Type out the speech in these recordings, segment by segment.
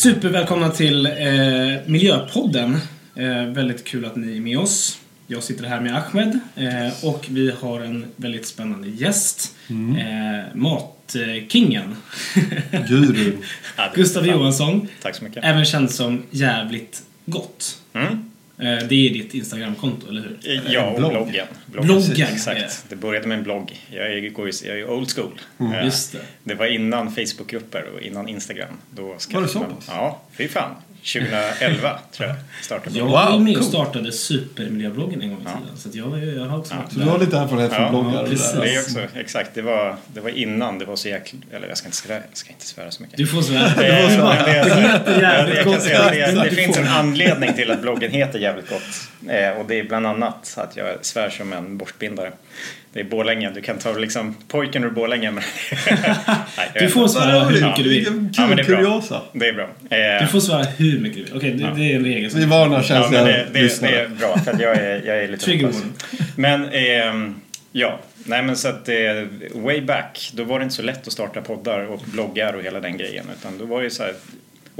Supervälkomna till eh, Miljöpodden. Eh, väldigt kul att ni är med oss. Jag sitter här med Ahmed eh, och vi har en väldigt spännande gäst. Mm. Eh, Matkingen. Guru. Gustav. Johansson. Tack så mycket. Även känd som Jävligt Gott. Mm. Eh, det är ditt Instagramkonto, eller hur? Ja, och blogg. bloggen. Bloggen, Exakt. ja. Det började med en blogg. Jag är, går ju- jag är old school. Mm. Eh, Just det. Det var innan Facebookgrupper och innan Instagram. Då Var det så man- pass? Ja, fy fan. 2011 tror jag startade Jag var ju med och cool. startade Supermiljöbloggen en gång i Ja. tiden. Så att jag, jag har också Ja. varit Så du har lite erfarenhet från Ja, bloggar och precis. det Det är också, exakt. Det var, det var innan det var så jäkla... Eller jag ska inte svära, jag ska inte svära så mycket. Du får svära. Eh, det, så att det, det Du finns en anledning till att bloggen heter Jävligt Gott. Eh, och det är bland annat att jag svär som en borstbindare. Det är Borlänge, du kan ta liksom pojken ur Borlänge. Men Nej, Du får svära hur Ja, mycket du vill. Vilken Ja, men kul det är bra. kuriosa. Det är bra. Eh, Du får svära hur mycket du vill. Okej, det, Ja. det är en regel. Vi varnar ja, men känsliga det, det, det är bra för att jag är, jag är lite warning. Men ehm, ja, nej men så att eh, way back då var det inte så lätt att starta poddar och bloggar och hela den grejen utan då var det så här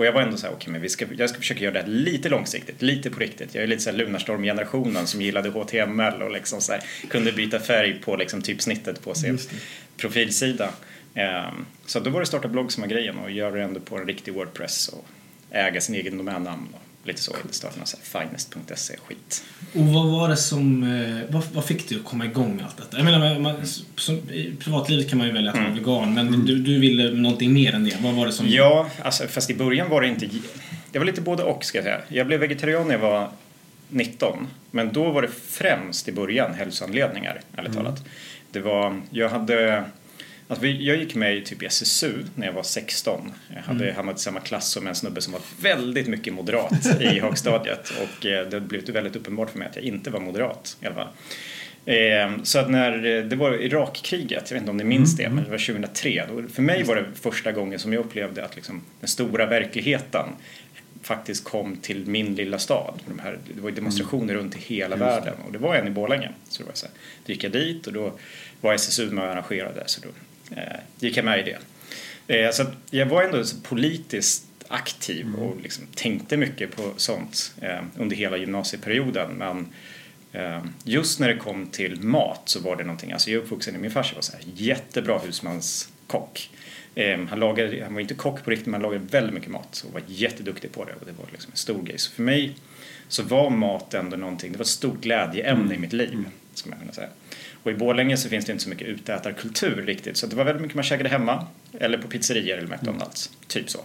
och jag var ändå så här, okej men vi ska, jag ska försöka göra det här lite långsiktigt, lite på riktigt. Jag är lite så här Lunarstorm-generationen som gillade HTML och liksom så här, kunde byta färg på liksom typ snittet på sin profilsida. Ehm, så då var det starta blogg som var grejen och göra det ändå på en riktig Wordpress och äga sin egen domännamn och lite så. Det startade någon så här finest.se skit. Och vad var det som... eh, Vad, vad fick dig att komma igång med allt detta? Jag menar, man, som, i privatlivet kan man ju välja att vara vegan, men du, du ville någonting mer än det. Vad var det som... Ja, alltså, fast i början var det inte... Det var lite både och ska jag säga. Jag blev vegetarian när jag var 19. Men då var det främst i början hälsoanledningar, ärligt talat. Det var... Jag hade... Alltså, jag gick med i typ SSU när jag var 16. Jag hade hamnat i samma klass som en snubbe som var väldigt mycket moderat i högstadiet. Och eh, det blev väldigt uppenbart för mig att jag inte var moderat i alla fall. Eh, Så att när eh, det var Irakkriget, jag vet inte om ni minns det, men det var 2003. Då, för mig var det första gången som jag upplevde att liksom, den stora verkligheten faktiskt kom till min lilla stad. De här, det var demonstrationer runt i hela världen och det var en i Borlänge. Så det var så här, då gick jag dit och då var SSU med och arrangerade så då gick jag med i det. Eh, så jag var ändå så politiskt aktiv och liksom tänkte mycket på sånt eh, under hela gymnasieperioden men Eh, Just när det kom till mat så var det någonting, alltså jag är uppvuxen i min farsa var så här jättebra husmanskock. Eh, Han, lagade, han var inte kock på riktigt men han lagade väldigt mycket mat och var jätteduktig på det och det var liksom en stor grej. Så för mig så var mat ändå någonting, det var ett stort glädjeämne i mitt liv. Ska man kunna säga. Och i Borlänge så finns det inte så mycket utätarkultur riktigt så det var väldigt mycket man käkade hemma eller på pizzerior eller McDonalds, typ så.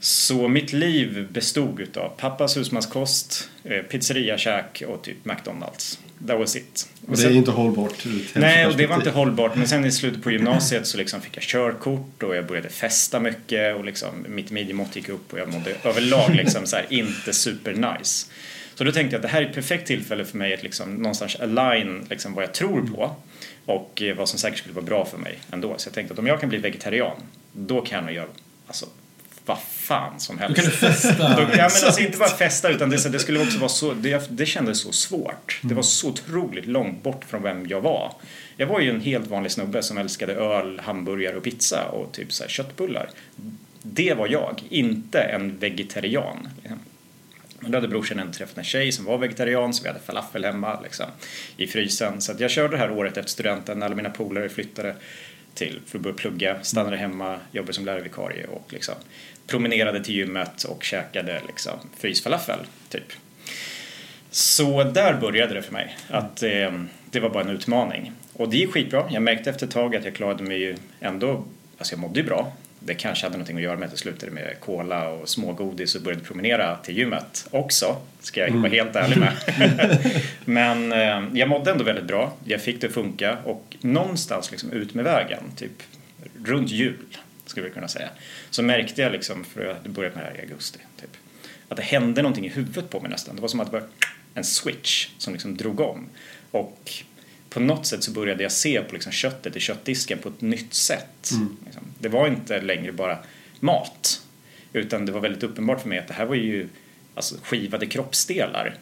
Så mitt liv bestod utav pappas husmanskost, eh, pizzeriakäk och typ McDonalds. That was it. Och det är inte hållbart Nej, och det var inte hållbart. Men sen i slutet på gymnasiet så liksom fick jag körkort och jag började festa mycket och liksom mitt midjemått gick upp och jag mådde överlag liksom så här inte super nice. Så då tänkte jag att det här är ett perfekt tillfälle för mig att liksom någonstans align liksom vad jag tror på och eh, vad som säkert skulle vara bra för mig ändå. Så jag tänkte att om jag kan bli vegetarian, då kan jag nog göra alltså, vad fan som Då helst. kan du festa. Då, ja, men alltså inte bara festa utan det, det skulle också vara så, det, det kändes så svårt. Det var så otroligt långt bort från vem jag var. Jag var ju en helt vanlig snubbe som älskade öl, hamburgare och pizza och typ så här köttbullar. Det var jag, inte en vegetarian. Men då hade brorsan ändå träffat en tjej som var vegetarian så vi hade falafel hemma liksom, i frysen. Så jag körde det här året efter studenten när alla mina polare flyttade till för att börja plugga, stannade hemma, jobbade som lärarvikarie och liksom promenerade till gymmet och käkade liksom frysfalafel, typ. Så där började det för mig, att eh, det var bara en utmaning. Och det gick skitbra. Jag märkte efter ett tag att jag klarade mig ju ändå, alltså jag mådde ju bra. Det kanske hade någonting att göra med att jag slutade med cola och smågodis och började promenera till gymmet också, ska jag vara helt ärlig med. Men eh, jag mådde ändå väldigt bra, jag fick det att funka och någonstans liksom ut med vägen, typ runt jul skulle vi kunna säga, så märkte jag liksom, för jag hade börjat med det här i augusti, typ, att det hände någonting i huvudet på mig nästan. Det var som att det var en switch som liksom drog om. Och på något sätt så började jag se på liksom köttet i köttdisken på ett nytt sätt. Liksom. Det var inte längre bara mat. Utan det var väldigt uppenbart för mig att det här var ju alltså, skivade kroppsdelar.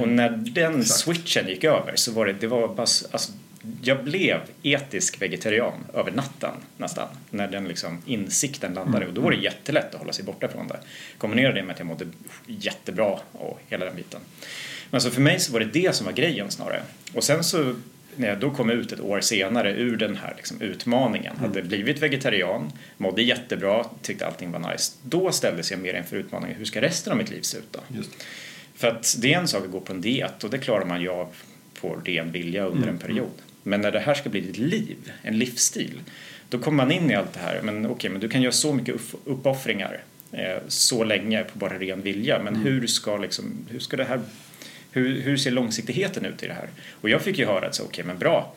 Och när den switchen gick över så var det, det var bara, alltså, jag blev etisk vegetarian över natten nästan. När den liksom insikten landade och då var det jättelätt att hålla sig borta från det. Kombinera det med att jag mådde jättebra och hela den biten. Men så för mig så var det det som var grejen snarare. Och sen så när jag då kom ut ett år senare ur den här liksom utmaningen, hade blivit vegetarian, mådde jättebra, tyckte allting var nice. Då ställdes jag mer inför utmaningen, hur ska resten av mitt liv se ut då? Just. För att det är en sak att gå på en diet och det klarar man ju av på ren vilja under en period. Men när det här ska bli ditt liv, en livsstil, då kommer man in i allt det här. Men okej, men du kan göra så mycket upp- uppoffringar eh, så länge på bara ren vilja. Men hur ska liksom, hur ska det här, hur, hur ser långsiktigheten ut i det här? Och jag fick ju höra att så, okej, men bra.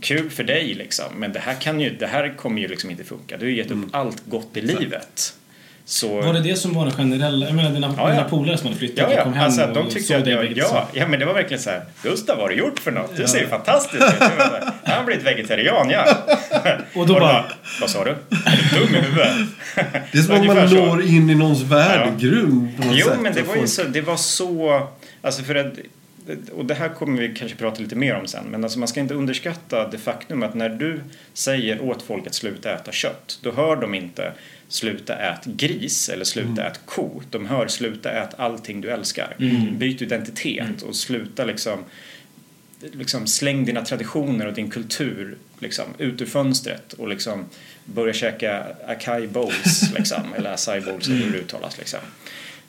Kul för dig liksom, men det här, kan ju, det här kommer ju liksom inte funka. Du har ju gett upp allt gott i livet. Så... Var det det som var den generella, jag menar dina, Ja, ja. polare som hade flyttat Ja, och ja. kom hem Alltså, och de tyckte såg att dig jag, ja, ja, men det var verkligen så här. Gustav, vad har du gjort för något? Du ser ju fantastisk ut. Han har blivit vegetarian, ja. Och då det bara- Vad sa du? Är du dum i huvudet? Det är som om man når in i någons värdegrund på något Jo, sätt. men det och var ju så, det var så, alltså för att, och det här kommer vi kanske prata lite mer om sen, men alltså man ska inte underskatta det faktum att när du säger åt folk att sluta äta kött, då hör de inte sluta ät gris eller sluta ät ko. De hör sluta ät allting du älskar. Byt identitet och sluta liksom liksom släng dina traditioner och din kultur liksom, ut ur fönstret och liksom börja käka acai bowls liksom, eller acai bowls eller hur det uttalas. Liksom.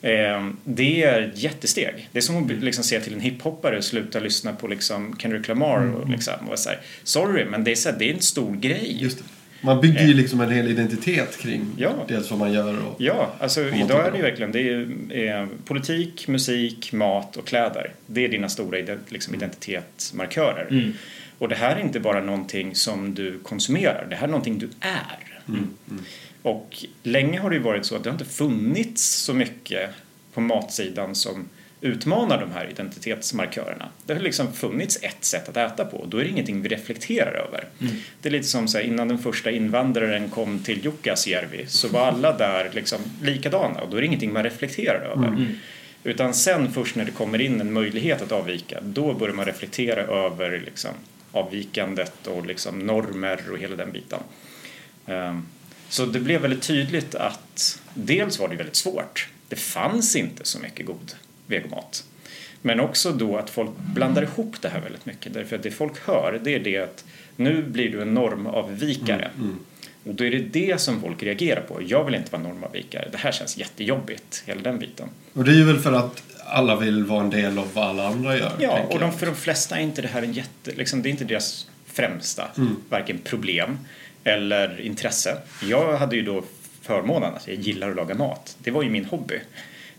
Eh, det är ett jättesteg. Det är som att liksom, säga till en hiphoppare sluta lyssna på liksom, Kendrick Lamar och, liksom, och säga sorry men det är, så här, det är en stor grej. Just det. Man bygger ju liksom en hel identitet kring Ja. dels vad man gör och... Ja, alltså idag är det ju verkligen det är, eh, politik, musik, mat och kläder. Det är dina stora ide- liksom, identitetsmarkörer. Mm. Och det här är inte bara någonting som du konsumerar, det här är någonting du är. Mm, Och länge har det ju varit så att det har inte funnits så mycket på matsidan som utmanar de här identitetsmarkörerna. Det har liksom funnits ett sätt att äta på och då är det ingenting vi reflekterar över. Det är lite som så här, innan den första invandraren kom till Jukkasjärvi så var alla där liksom likadana och då är det ingenting man reflekterar över. Utan sen först när det kommer in en möjlighet att avvika då börjar man reflektera över liksom, avvikandet och liksom normer och hela den biten. Ehm, Så det blev väldigt tydligt att dels var det väldigt svårt. Det fanns inte så mycket god vegomat. Men också då att folk blandar ihop det här väldigt mycket. Därför att det folk hör det är det att nu blir du en normavvikare. Och då är det det som folk reagerar på. Jag vill inte vara normavvikare. Det här känns jättejobbigt, hela den biten. Och det är ju väl för att alla vill vara en del av vad alla andra gör. Ja, och de, för de flesta är inte det här en jätte, liksom, det är inte deras främsta, varken problem eller intresse. Jag hade ju då förmånen att jag gillar att laga mat. Det var ju min hobby.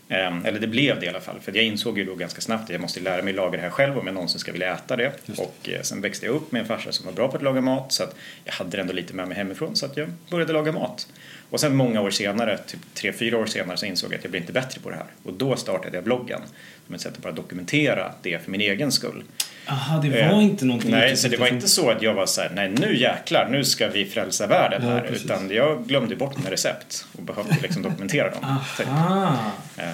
Ehm, eller det blev det i alla fall, för jag insåg ju då ganska snabbt att jag måste lära mig laga det här själv om jag någonsin ska vilja äta det. Och eh, sen växte jag upp med en farsa som var bra på att laga mat så att jag hade det ändå lite med mig hemifrån så att jag började laga mat. Och sen många år senare, typ tre, fyra år senare, så insåg jag att jag blir inte bättre på det här. Och då startade jag bloggen som ett sätt att bara dokumentera det för min egen skull. Aha, det var Eh, inte någonting Nej, så det var inte så att jag var så här, nej nu jäklar, nu ska vi frälsa världen Ja, här. precis. Utan jag glömde bort mina recept och behövde liksom dokumentera dem. typ. Aha. Eh,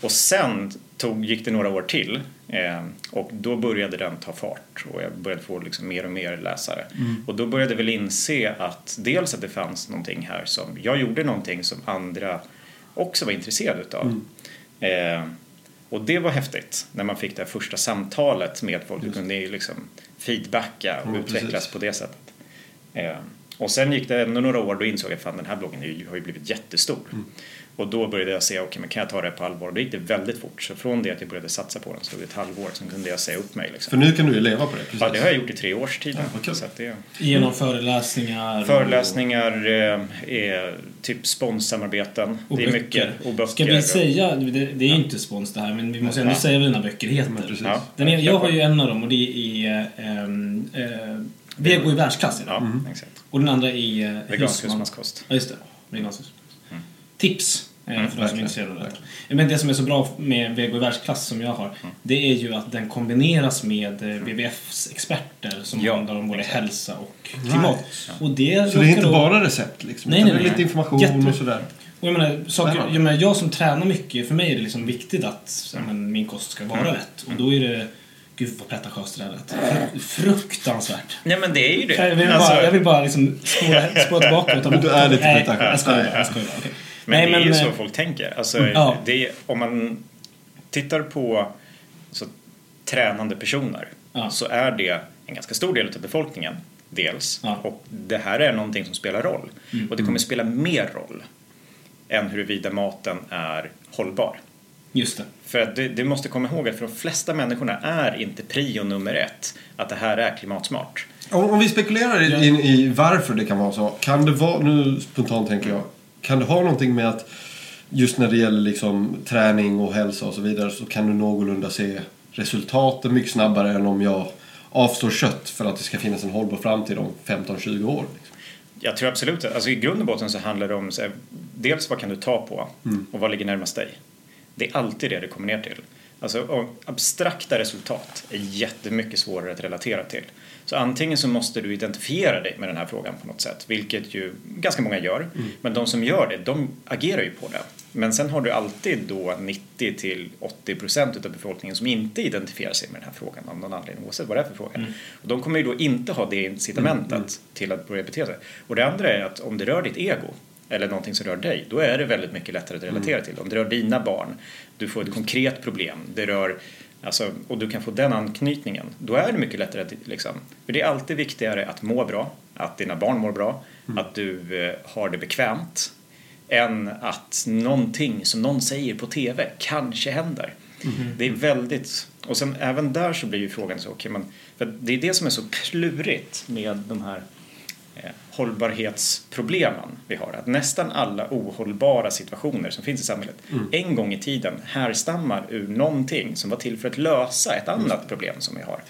och sen tog, gick det några år till eh, och då började den ta fart och jag började få liksom mer och mer läsare. Och då började jag väl inse att dels att det fanns någonting här som jag gjorde någonting som andra också var intresserade utav. Eh, och det var häftigt när man fick det här första samtalet med folk och kunde liksom feedbacka och Ja, utvecklas precis. på det sättet. Eh, och sen gick det ändå några år då insåg jag att den här bloggen ju- har ju blivit jättestor. Och då började jag se, okej men kan jag ta det på allvar? Och då gick det väldigt fort. Så från det att jag började satsa på den så tog det ett halvår, sen kunde jag säga upp mig. Liksom. För nu kan du ju leva på det. Precis. Ja, det har jag gjort i tre års tid. Ja, så att det, Genom föreläsningar. och- föreläsningar, eh, är typ sponssamarbeten. Och det är böcker. mycket. Och böcker. Ska vi säga, det, det är ju inte spons det här, men vi måste ändå Ja. säga vad dina böcker heter. Precis. Ja. Den är, jag har ju en av dem och det är ehm, eh, Vego i världsklass. Ja, exakt. Och den andra är eh, Vegansk husman. husmanskost. Ja, just det. Vegansk husmanskost. Tips eh, Mm, för de som är intresserade av detta. Men det som är så bra med Vego i världsklass som jag har, Mm. det är ju att den kombineras med eh, WWFs experter som Ja, handlar om både exakt. hälsa och klimat. Och det Så det är inte då- bara recept liksom? Nej, nej, det nej. lite information Jätte- och sådär. Och jag menar, saker, jag, menar, jag som tränar mycket, för mig är det liksom viktigt att ja, men, min kost ska vara Mm. rätt. Och då är det Gud vad pretentiöst det där lät. Fru- Fruktansvärt. Nej men det är ju det. Jag vill bara, Alltså, jag vill bara liksom spola, spola tillbaka och ta bort du är det. lite pretentiös. Jag skojar bara, jag skojar bara. okej. Men Nej, det är ju men, så eh, folk tänker. Alltså, Ja. det är, om man tittar på så, tränande personer Ja. så är det en ganska stor del av befolkningen. Dels. Ja. Och det här är någonting som spelar roll. Mm. Och det kommer spela mer roll än huruvida maten är hållbar. Just det. För att det, det måste komma ihåg att för de flesta människorna är inte prio nummer ett att det här är klimatsmart. Om, om vi spekulerar i, in i varför det kan vara så. Kan det vara, nu spontant tänker jag, kan det ha någonting med att just när det gäller liksom träning och hälsa och så vidare så kan du någorlunda se resultaten mycket snabbare än om jag avstår kött för att det ska finnas en hållbar framtid om 15-20 år. Liksom. Jag tror absolut alltså i grund och botten så handlar det om här, dels vad kan du ta på och vad ligger närmast dig. Det är alltid det det kommer ner till. Alltså abstrakta resultat är jättemycket svårare att relatera till. Så antingen så måste du identifiera dig med den här frågan på något sätt, vilket ju ganska många gör. Men de som gör det, de agerar ju på det. Men sen har du alltid då 90 till 80 procent utav befolkningen som inte identifierar sig med den här frågan av någon anledning, oavsett vad det är för fråga. Och de kommer ju då inte ha det incitamentet till att börja bete sig. Och det andra är att om det rör ditt ego, eller någonting som rör dig, då är det väldigt mycket lättare att relatera till. Om det rör dina barn, du får ett konkret problem, det rör Alltså, och du kan få den anknytningen, då är det mycket lättare liksom, för det är alltid viktigare att må bra, att dina barn mår bra, att du eh, har det bekvämt, än att någonting som någon säger på TV kanske händer. Det är väldigt, och sen även där så blir ju frågan så, okej men, för det är det som är så klurigt med de här eh, hållbarhetsproblemen vi har. Att nästan alla ohållbara situationer som finns i samhället en gång i tiden härstammar ur någonting som var till för att lösa ett annat problem som vi har.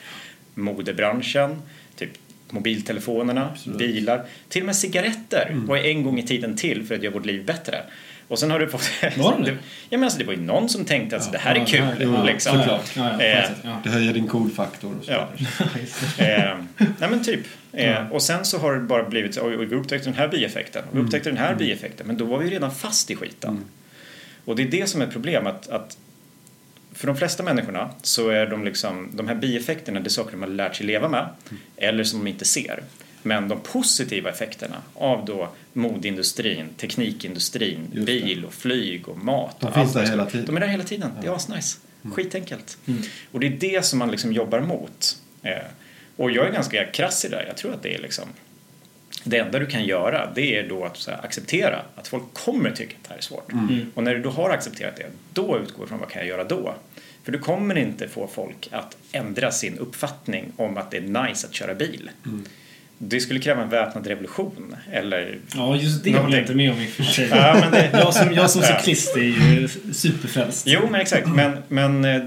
Modebranschen, typ mobiltelefonerna, bilar, till och med cigaretter var ju en gång i tiden till för att göra vårt liv bättre. Och sen har du fått... Var de det? Ja, men alltså, det var ju någon som tänkte att det här är kul. ja, liksom. såklart. Ja, ja, Eh, ja. Det höjer din coolfaktor och så Ja. Eh, nej men typ. Eh, och sen så har det bara blivit så, vi upptäckte den här bieffekten, och vi upptäckte den här bieffekten, men då var vi redan fast i skiten. Och det är det som är problemet, att för de flesta människorna så är de liksom, de här bieffekterna, det är saker de har lärt sig leva med, eller som de inte ser. Men de positiva effekterna av då modeindustrin, teknikindustrin, bil och flyg och mat. De och finns där hela tiden. De är där hela tiden. Det är asnice. Skitenkelt. Och det är det som man liksom jobbar mot. Eh, och jag är ganska krass i det där. Jag tror att det är liksom det enda du kan göra det är då att så här, acceptera att folk kommer tycka att det här är svårt. Och när du då har accepterat det, då utgår du från vad kan jag göra då? För du kommer inte få folk att ändra sin uppfattning om att det är nice att köra bil. Det skulle kräva en väpnad revolution eller Ja, just det håller jag inte med om i och för sig. Ja, men det- jag, som, jag som Ja. cyklist är ju superfrälst. Jo, men exakt. Men, men eh,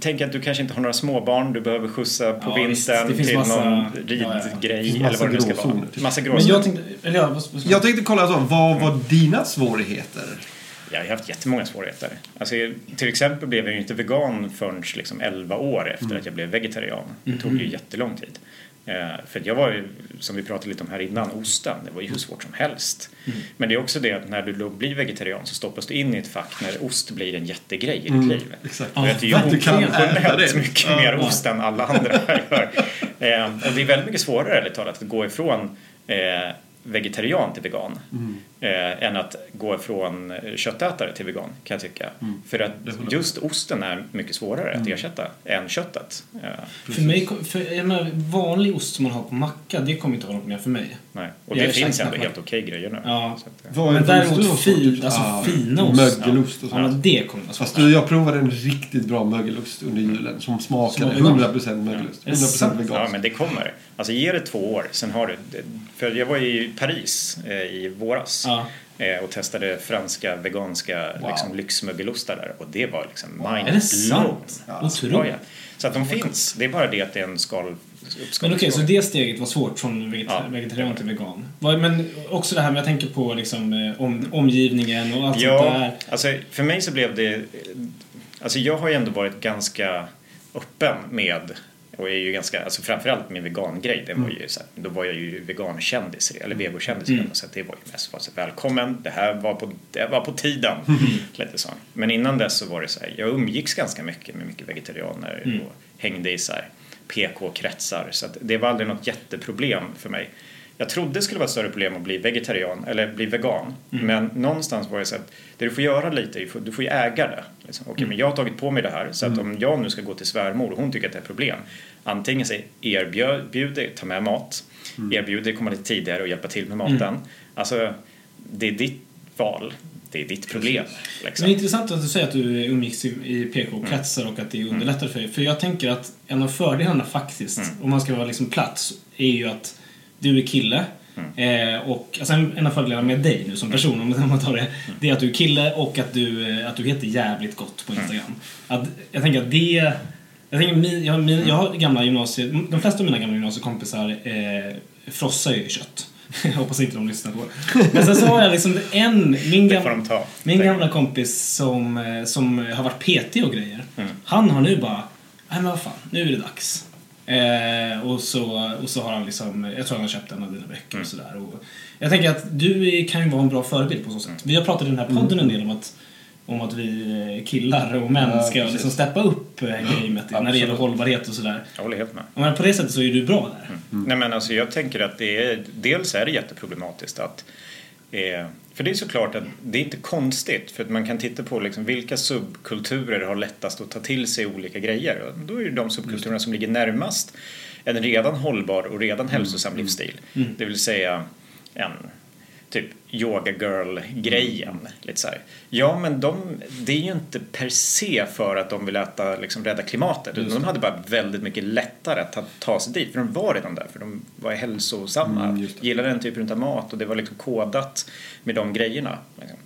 tänk att du kanske inte har några småbarn du behöver skjussa på Ja, vintern till massa- någon ja, ja. ridgrej Det finns eller vad det nu ska vara. typ. Massa Men gråzoner. jag tänkte... Eller ja, Jag tänkte kolla så, vad var dina svårigheter? Jag har haft jättemånga svårigheter. Alltså, till exempel blev jag ju inte vegan förrän liksom 11 år efter att jag blev vegetarian. Det tog ju jättelång tid. Eh, för jag var ju, som vi pratade lite om här innan, osten, det var ju hur svårt som helst. Men det är också det att när du då blir vegetarian så stoppas du in i ett fack när ost blir en jättegrej i ditt liv. Exakt. Du äter ju det. mycket mer ja. ost än alla andra gör. Eh, och det är väldigt mycket svårare, ärligt talat, att gå ifrån eh, vegetarian till vegan eh, än att gå från köttätare till vegan, kan jag tycka. För att just osten är mycket svårare att ersätta än köttet. Eh, För mig, för, jag menar, vanlig ost som man har på macka, det kommer inte vara något mer för mig. nej. Och Jag det finns ändå helt okej grejer nu. Ja. Så att, eh, är Men däremot fin, alltså Ah, fina ost. Mögelost och Ja, men sånt. det kommer vara Fast svårt. du, jag provade en riktigt bra mögelost under julen som smakade Som var 100% mögelost. Är det 100% sant? Ja, veganskt. men det kommer. Alltså ge det två år, sen har du... För jag var i Paris eh, i våras Ja. eh, och testade franska veganska Wow. liksom, lyxmögelostar där och det var liksom Är mind det blown. sant? Ja. Otroligt. Så att de finns. Det är bara det att det är en skal... Men okej, så det steget var svårt från veget Ja. vegetarian till vegan. Men också det här med, jag tänker på liksom, eh, om, omgivningen och allt sånt Ja, där. alltså för mig så blev det... Alltså jag har ju ändå varit ganska öppen med Och är ju ganska, alltså framförallt min vegangrej, det var ju så här, då var jag ju vegankändis, eller vegokändis Mm. så att det var ju mest bara så här, välkommen, det här var på, det var på tiden. Lite så. Men innan dess så var det så här, jag umgicks ganska mycket med mycket vegetarianer Mm. och hängde i så PK-kretsar, så det var aldrig något jätteproblem för mig. Jag trodde det skulle vara ett större problem att bli vegetarian eller bli vegan. Mm. Men någonstans var det så att det du får göra lite, du får ju äga det. Liksom. Okej, Mm. men jag har tagit på mig det här så att om jag nu ska gå till svärmor och hon tycker att det är ett problem. Antingen så erbjuder, ta med mat, Mm. erbjuder komma lite tidigare och hjälpa till med maten. Alltså, det är ditt val. Det är ditt problem. Men det är Liksom. intressant att du säger att du umgicks i, PK-kretsar och att det underlättar för dig. För jag tänker att en av fördelarna faktiskt, om man ska vara liksom plats, är ju att du är kille. Eh, och alltså en, av fördelarna med dig nu som person, om man tar det, det är att du är kille och att du, eh, att du heter jävligt gott på Instagram. Att, jag tänker att det jag, tänker, min, jag, min, jag har gamla gymnasie... De flesta av mina gamla gymnasiekompisar eh, frossar ju kött. jag hoppas inte de lyssnar på det. Men sen så har jag liksom en... Min de ta. min gamla kompis som, eh, som har varit PT och grejer. Mm. Han har nu bara, nej men vad fan, nu är det dags. Eh, och, så, och så har han liksom, jag tror han har köpt en av dina böcker Mm. och sådär. Och Jag tänker att du kan ju vara en bra förebild på så sätt. Vi har pratat i den här podden en del om att om att vi eh, killar och män Ja, ska liksom steppa upp eh, gamet när det gäller hållbarhet och sådär. Jag håller helt med. Men på det sättet så är du bra där. Nej men alltså jag tänker att det är, dels är det jätteproblematiskt att eh, för det är såklart att det är inte konstigt för att man kan titta på liksom vilka subkulturer har lättast att ta till sig olika grejer. Och då är det de subkulturerna som ligger närmast en redan hållbar och redan hälsosam livsstil. Det vill säga en typ yoga girl-grejen. Lite så här. Ja, men de, det är ju inte per se för att de vill äta, liksom, rädda klimatet. Utan de hade bara väldigt mycket lättare att ta, ta sig dit. För de var redan där, för de var hälsosamma. Mm, gillade den typen av mat och det var liksom kodat med de grejerna. Liksom.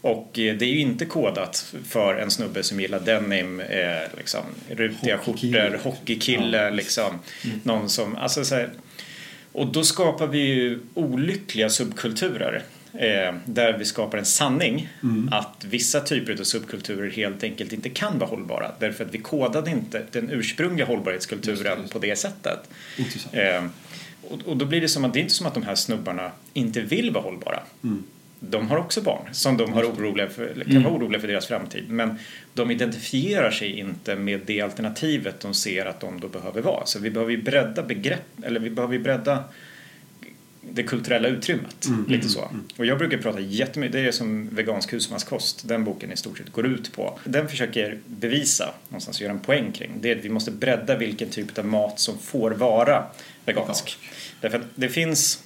Och eh, det är ju inte kodat för en snubbe som gillar denim, eh, liksom, rutiga skjortor, hockeykille, liksom. Någon som, alltså så här, och då skapar vi ju olyckliga subkulturer. Eh, där vi skapar en sanning att vissa typer av subkulturer helt enkelt inte kan vara hållbara. Därför att vi kodade inte den ursprungliga hållbarhetskulturen Just det. på det sättet. Eh, och, och då blir det som att det är inte som att de här snubbarna inte vill vara hållbara. De har också barn som de har oroliga för, kan vara oroliga för deras framtid. Men de identifierar sig inte med det alternativet de ser att de då behöver vara. Så vi behöver ju bredda begrepp, eller vi behöver ju bredda det kulturella utrymmet. Lite så. Och jag brukar prata jättemycket, det är som vegansk husmanskost, den boken i stort sett går ut på. Den försöker bevisa, någonstans göra en poäng kring, det är att vi måste bredda vilken typ av mat som får vara vegansk. Därför att det finns,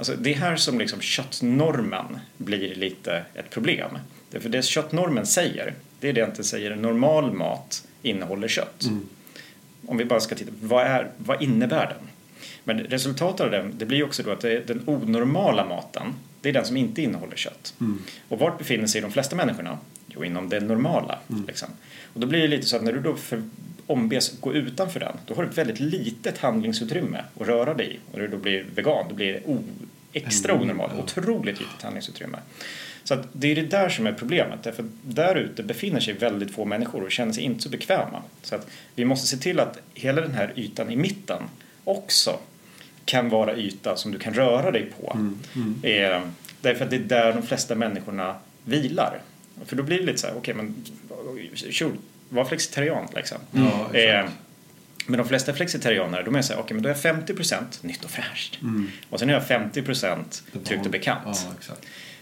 alltså det är här som liksom köttnormen blir lite ett problem. Därför det köttnormen säger, det är det den säger normal mat innehåller kött. Om vi bara ska titta, vad, är, vad innebär den? Men resultatet av den, det blir också då att den onormala maten, det är den som inte innehåller kött. Och vart befinner sig de flesta människorna? Jo, inom det normala. Liksom. Och då blir det lite så att när du då för, ombes gå utanför den, då har du ett väldigt litet handlingsutrymme att röra dig i. Och när du då blir vegan, då blir det o, extra onormalt, otroligt litet handlingsutrymme. Så att det är det där som är problemet, därför att där ute befinner sig väldigt få människor och känner sig inte så bekväma. Så att vi måste se till att hela den här ytan i mitten också kan vara yta som du kan röra dig på. Eh, därför att det är där de flesta människorna vilar. För då blir det lite så här, okej men sure, var flexitarian liksom. Ja. Eh, men de flesta flexitarianer, de är så här, okej men då är jag 50% nytt och fräscht. Och sen är jag 50% tryggt och bekant. Ja.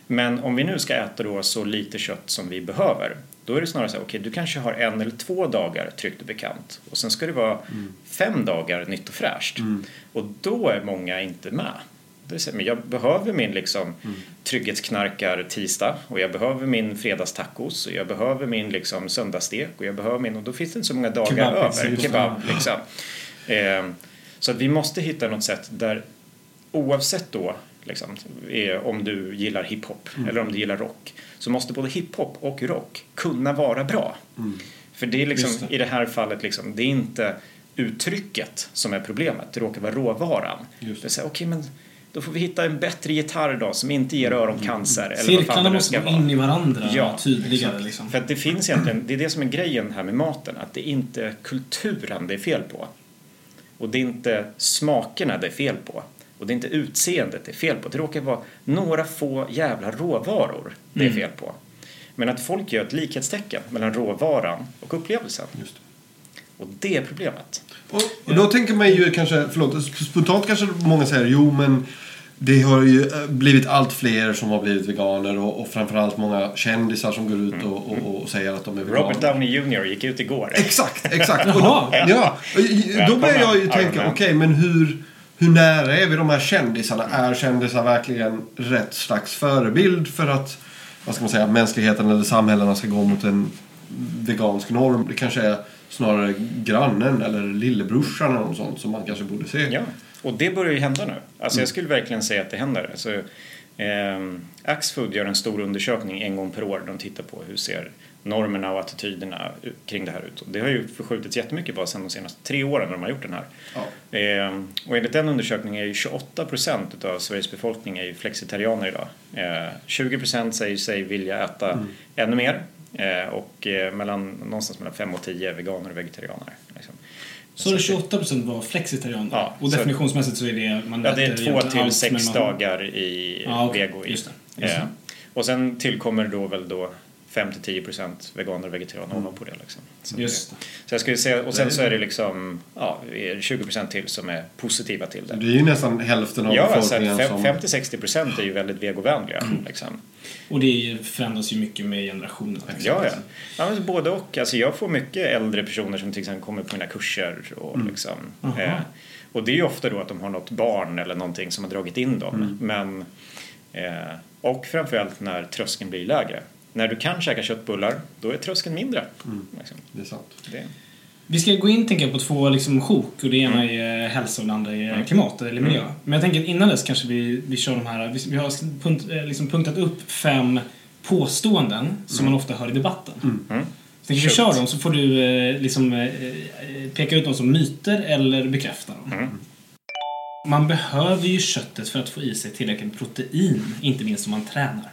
Men om vi nu ska äta då så lite kött som vi behöver, då är det snarare så här, okej du kanske har en eller två dagar tryggt och bekant och sen ska det vara fem dagar nytt och fräscht. Och då är många inte med. Det men jag behöver min liksom trygghetsknarkar tisdag och jag behöver min fredagstacos och jag behöver min liksom söndagsstek och jag behöver min och då finns det inte så många dagar Kebabpizza, över. det. Kebab liksom. Eh, så att vi måste hitta något sätt där oavsett då liksom, eh, om du gillar hiphop Mm. eller om du gillar rock så måste både hiphop och rock kunna vara bra. För det är liksom, det. i det här fallet liksom, det är inte uttrycket som är problemet, det råkar vara råvaran. Just Det är så här, okej men då får vi hitta en bättre gitarr då som inte ger öroncancer eller vad fan Cirklarna måste ska gå in i varandra Ja, tydligare. Liksom. För att det finns egentligen, det är det som är grejen här med maten, att det är inte kulturen det är fel på. Och det är inte smakerna det är fel på. Och det är inte utseendet det är fel på. Det råkar vara några få jävla råvaror det är fel på. Men att folk gör ett likhetstecken mellan råvaran och upplevelsen. Just det. Och det är problemet. Och, och då tänker man ju kanske, förlåt, spontant kanske många säger jo men det har ju eh, blivit allt fler som har blivit veganer och, och framförallt många kändisar som går ut och, och, och säger att de är veganer. Robert Downey Jr gick ut igår. Exakt, exakt. Och då, ja, då börjar jag ju tänka, okej Man. men hur, hur nära är vi de här kändisarna? Är kändisar verkligen rätt slags förebild för att, vad ska man säga, mänskligheten eller samhällena ska gå mot en vegansk norm? Det kanske är snarare grannen eller lillebrorsan eller något sånt som man kanske borde se. Ja, och det börjar ju hända nu. Alltså jag skulle verkligen säga att det händer. Alltså, ehm, Axfood gör en stor undersökning en gång per år. De tittar på hur ser normerna och attityderna kring det här ut. Och det har ju förskjutits jättemycket bara sedan de senaste tre åren när de har gjort den här. Ja. Ehm, och enligt den undersökningen är ju 28 procent av Sveriges befolkning är ju flexitarianer idag. Ehm, 20 procent säger sig vilja äta ännu mer. Ehm, och eh, mellan, någonstans mellan 5 och 10 är veganer och vegetarianer. Så det 28% var flexitarianer? Ja, och definitionsmässigt så är det... Man Ja, det är två till sex man- dagar i Ja, okej. vego. I. Just det, just det. Eh, och sen tillkommer då väl då 5-10 procent veganer och vegetarianer ovanpå det. Liksom. Så, Mm. Just det. så jag skulle säga, och sen så är det liksom ja, det är 20 procent till som är positiva till det. Det är ju nästan hälften av Ja, alltså befolkningen fem- som... 50-60 procent är ju väldigt vegovänliga. Mm. Liksom. Och det förändras ju mycket med generationerna. Ja, ja. ja men både och. Alltså, jag får mycket äldre personer som till exempel kommer på mina kurser. Och, Mm. liksom, eh, och det är ju ofta då att de har något barn eller någonting som har dragit in dem. Mm. Men, eh, och framförallt när tröskeln blir lägre. När du kan käka köttbullar, då är tröskeln mindre. Mm. Liksom. Det är sant. Det. Vi ska gå in tänker jag, på två liksom, sjok och det ena är eh, hälsa och det andra är Mm. klimat eller miljö. Men jag tänker att innan dess kanske vi, vi kör de här, vi, vi har punkt, eh, liksom punktat upp fem påståenden som man ofta hör i debatten. Mm. Så tänker vi kör dem så får du eh, liksom, eh, peka ut dem som myter eller bekräfta dem. Mm. Man behöver ju köttet för att få i sig tillräckligt protein, inte minst om man tränar.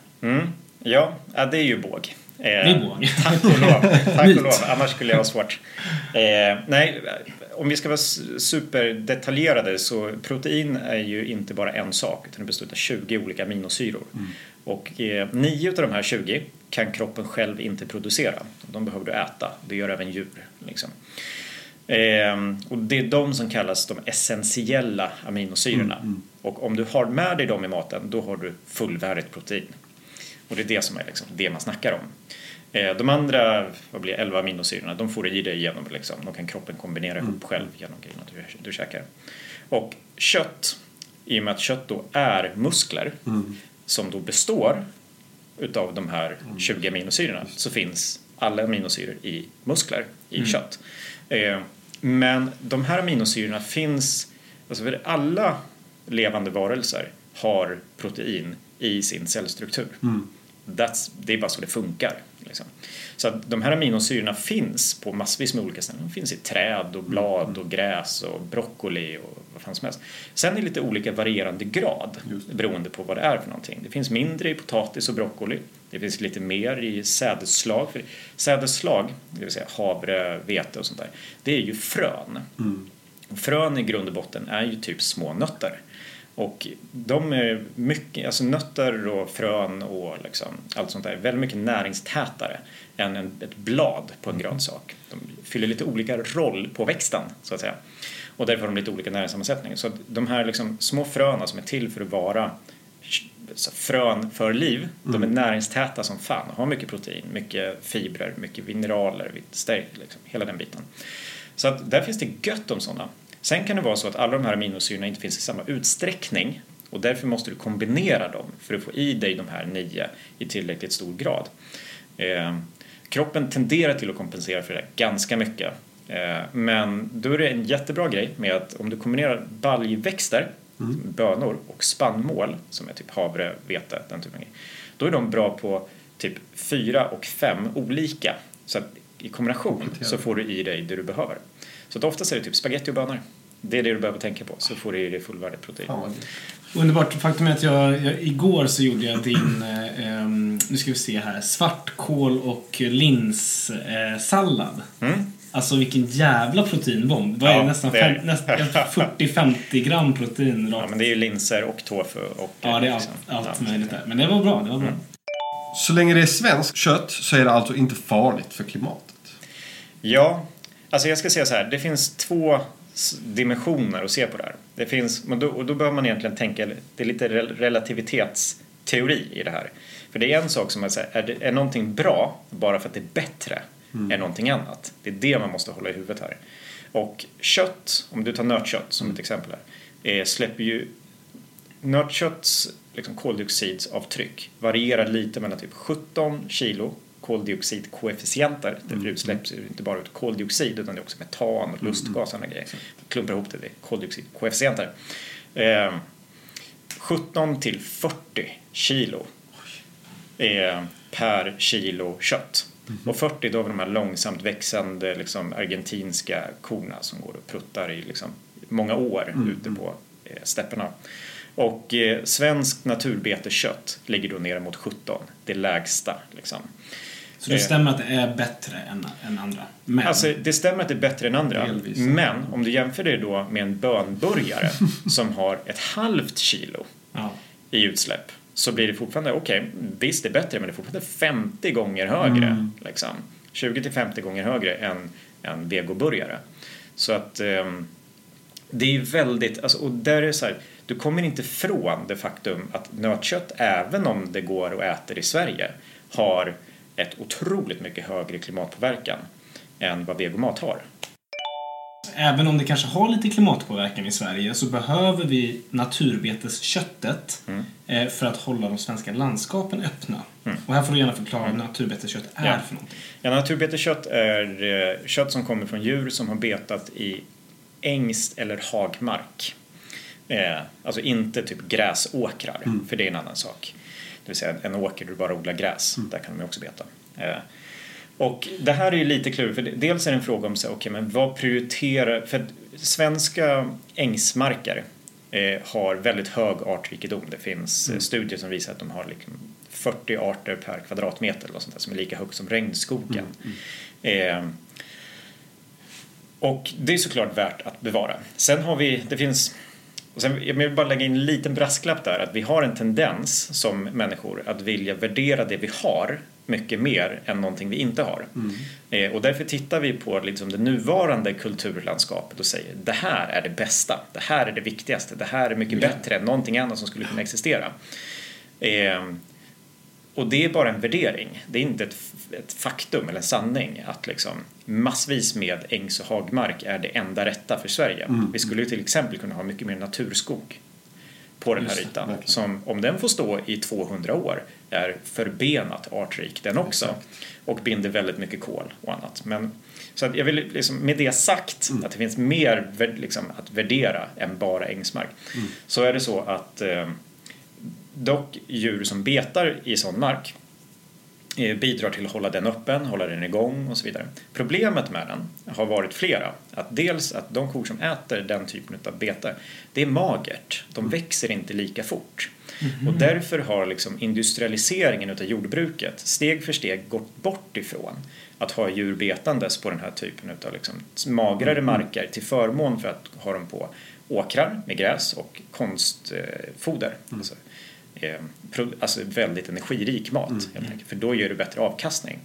Mm. Ja, det är ju båg. Eh, Det är båg. Tack och lov. Tack och lov. Annars skulle jag ha svårt. Eh, nej, om vi ska vara superdetaljerade så protein är ju inte bara en sak utan det består av 20 olika aminosyror. Och eh, nio av de här 20 kan kroppen själv inte producera. De behöver du äta. Det gör även djur. Liksom. Eh, och det är de som kallas de essentiella aminosyrorna. Och om du har med dig dem i maten då har du fullvärdigt protein. Och det är det som är liksom det man snackar om. Eh, De andra, vad blir det, 11 aminosyrorna, de får du i dig genom liksom. De kan kroppen kombinera ihop själv genom grejerna du, du käkar. Och kött, i och med att kött då är muskler som då består utav de här 20 aminosyrorna så finns alla aminosyror i muskler, i kött. Eh, Men de här aminosyrorna finns, alltså för alla levande varelser har protein i sin cellstruktur. That's, det är bara så det funkar. Liksom. Så att de här aminosyrorna finns på massvis med olika ställen. De finns i träd och blad och gräs och broccoli och vad fan som helst. Sen i lite olika varierande grad beroende på vad det är för någonting. Det finns mindre i potatis och broccoli. Det finns lite mer i sädesslag. För sädesslag, det vill säga havre, vete och sånt där, det är ju frön. Och frön i grund och botten är ju typ små nötter. Och de är mycket, alltså nötter och frön och liksom allt sånt där är väldigt mycket näringstätare än en, ett blad på en grönsak. De fyller lite olika roll på växten så att säga. Och därför har de lite olika näringssammansättning. Så de här liksom små fröna som är till för att vara frön för liv, de är näringstäta som fan och har mycket protein, mycket fibrer, mycket mineraler, stärk, liksom, hela den biten. Så att där finns det gött om sådana. Sen kan det vara så att alla de här aminosyrorna inte finns i samma utsträckning och därför måste du kombinera dem för att få i dig de här nio i tillräckligt stor grad. Eh, kroppen tenderar till att kompensera för det ganska mycket. Eh, men då är det en jättebra grej med att om du kombinerar baljväxter, bönor och spannmål som är typ havre, vete, den typen av grej. Då är de bra på typ fyra och fem olika. Så att i kombination så får du i dig det du behöver. Så att oftast är det typ spaghetti och bönor. Det är det du behöver tänka på så får du i dig fullvärdigt protein. Gött. Underbart. Faktum är att jag, jag, igår så gjorde jag din, eh, ehm, nu ska vi se här, svartkål och linssallad. Eh, sallad. Mm. Alltså vilken jävla proteinbomb. Vad är Ja, det? Nästan, det är- nästan 40-50 gram protein Ja, rakt. men det är ju linser och tofu och... Ja, det är allt, liksom, allt ja. möjligt där. Men det var bra, det var bra. Så länge det är svenskt kött så är det alltså inte farligt för klimatet. Ja, alltså jag ska säga så här. Det finns två dimensioner att se på det här. Det finns, men då, och då behöver man egentligen tänka, det är lite rel- relativitetsteori i det här. För det är en sak som är så här, är, det, är någonting bra bara för att det är bättre än någonting annat? Det är det man måste hålla i huvudet här. Och kött, om du tar nötkött som ett exempel här, eh, släpper ju Nötkötts liksom, koldioxidavtryck varierar lite mellan typ 17 kilo koldioxidkoefficienter. Därför utsläpps ju inte bara ut koldioxid utan det är också metan och lustgas och sådana grejer. Klumpar ihop det, det är koldioxidkoefficienter. Eh, 17 till 40 kilo eh, per kilo kött. Och 40 då har vi de här långsamt växande liksom, argentinska korna som går och pruttar i liksom, många år ute på eh, stäpperna. Och eh, svenskt naturbeteskött ligger då nere mot 17, det lägsta. Liksom. Så det Eh. stämmer att det är bättre än, än andra. Men Alltså, det stämmer att det är bättre än andra. Delvis. Men om du jämför det då med en bönburgare som har ett halvt kilo ja. i utsläpp så blir det fortfarande, okej, visst det är bättre men det är fortfarande 50 gånger högre. Liksom. 20 till 50 gånger högre än en vegoburgare. Så att ehm, det är väldigt, alltså, och där är det så här, du kommer inte ifrån det faktum att nötkött, även om det går och äter i Sverige, har ett otroligt mycket högre klimatpåverkan än vad vegomat har. Även om det kanske har lite klimatpåverkan i Sverige så behöver vi naturbetesköttet Mm. eh, för att hålla de svenska landskapen öppna. Och här får du gärna förklara vad naturbeteskött är Mm. Ja. för någonting. Ja, naturbeteskött är eh, kött som kommer från djur som har betat i ängs eller hagmark. Eh, alltså inte typ gräsåkrar, för det är en annan sak. Det vill säga en åker där du bara odlar gräs, där kan de ju också beta. Eh, och det här är ju lite klurigt, för dels är det en fråga om så, okej, men vad prioriterar... För svenska ängsmarker eh, har väldigt hög artrikedom. Det finns eh, studier som visar att de har liksom 40 arter per kvadratmeter eller sånt där, som är lika högt som regnskogen. Eh, och det är såklart värt att bevara. Sen har vi, det finns och sen, jag vill bara lägga in en liten brasklapp där att vi har en tendens som människor att vilja värdera det vi har mycket mer än någonting vi inte har. Eh, och därför tittar vi på liksom det nuvarande kulturlandskapet och säger det här är det bästa, det här är det viktigaste, det här är mycket bättre än någonting annat som skulle kunna existera. Eh, och det är bara en värdering. Det är inte ett, ett faktum eller en sanning att liksom massvis med ängs och hagmark är det enda rätta för Sverige. Vi skulle ju till exempel kunna ha mycket mer naturskog på den här Just det, ytan. verkligen. Som om den får stå i 200 år är förbenat artrik den också. Och binder väldigt mycket kol och annat. Men, så jag vill liksom, med det sagt Mm. att det finns mer liksom, att värdera än bara ängsmark. Mm. Så är det så att eh, dock djur som betar i sån mark bidrar till att hålla den öppen, hålla den igång och så vidare. Problemet med den har varit flera. Att dels att de kor som äter den typen av bete, det är magert. De växer inte lika fort. Och därför har liksom industrialiseringen av jordbruket steg för steg gått bort ifrån att ha djur betandes på den här typen av liksom magrare marker till förmån för att ha dem på åkrar med gräs och konstfoder. Alltså, eh, pro- alltså väldigt energirik mat helt enkelt, för då ger det bättre avkastning.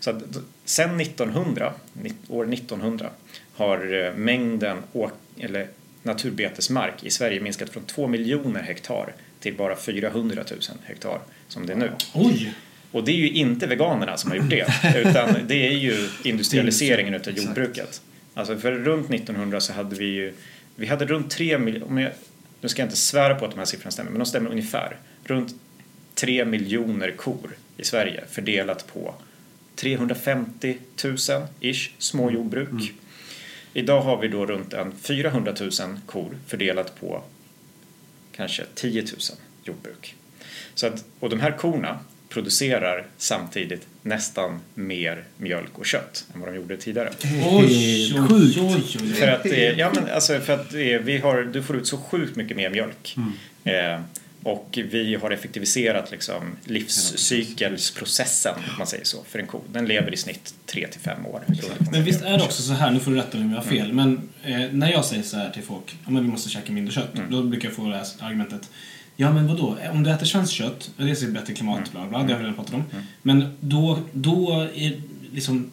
Så att, sen 1900, ni- år 1900 har eh, mängden å- eller naturbetesmark i Sverige minskat från 2 miljoner hektar till bara 400 000 hektar som det är nu. Oj! Och det är ju inte veganerna som har gjort det, utan det är ju industrialiseringen utav jordbruket. Alltså för runt 1900 så hade vi ju, vi hade runt 3 miljoner, nu ska jag inte svära på att de här siffrorna stämmer, men de stämmer ungefär. Runt 3 miljoner kor i Sverige fördelat på 350 000 ish små jordbruk. Idag har vi då runt en 400 000 kor fördelat på kanske 10 000 jordbruk. Så att, och de här korna producerar samtidigt nästan mer mjölk och kött än vad de gjorde tidigare. Oj, sjukt. För att, eh, ja, men alltså för att eh, vi har, du får ut så sjukt mycket mer mjölk. Eh, Och vi har effektiviserat liksom livscykelsprocessen, om man säger så, för en ko. Den lever i snitt 3 till 5 år. Men visst är det också så här, nu får du rätta mig om jag har fel, men eh, när jag säger så här till folk, ja men vi måste käka mindre kött, då brukar jag få det här argumentet Ja men vadå, om du äter svenskt kött, dels är det bättre klimat, bla bla, det har vi redan pratat om. Men då, då är liksom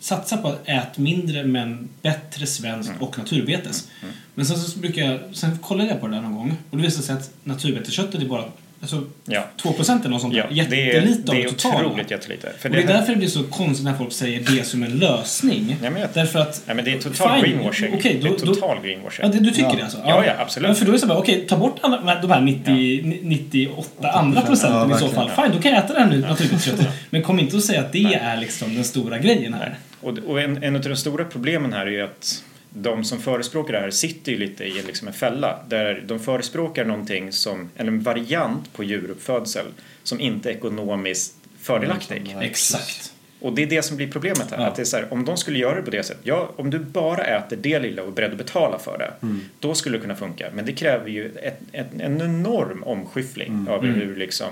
satsa på att äta mindre men bättre svenskt och naturbetes. Men sen så brukar jag, sen kollade jag på det där någon gång och det visade sig att naturbetesköttet är bara alltså, Ja. 2% eller något sånt Ja, där. det är, Jättelite det av är det totala. otroligt jättelite. För Och det är här- därför det blir så konstigt när folk säger det som en lösning. Ja, men jag- Därför att... Ja, men det är total fine, greenwashing. okej, det då, är då, total greenwashing. Ja, det, du tycker Ja. det alltså? Ja, ja, absolut. för då är det så bara, okej, ta bort alla, de här 90, 98 andra procenten Ja, i så fall. Fine, då kan jag äta det här nu, naturligtvis Men kom inte och säga att det är liksom den stora grejen här. Och, och en, en av de stora problemen här är ju att de som förespråkar det här sitter ju lite i liksom en fälla där de förespråkar någonting som, eller en variant på djuruppfödsel som inte är ekonomiskt fördelaktig. Exakt. Och det är det som blir problemet här. Ja. Att det är så här, om de skulle göra det på det sättet, ja, om du bara äter det lilla och är beredd att betala för det, Mm. då skulle det kunna funka. Men det kräver ju ett, ett, en enorm omskyffling över hur liksom,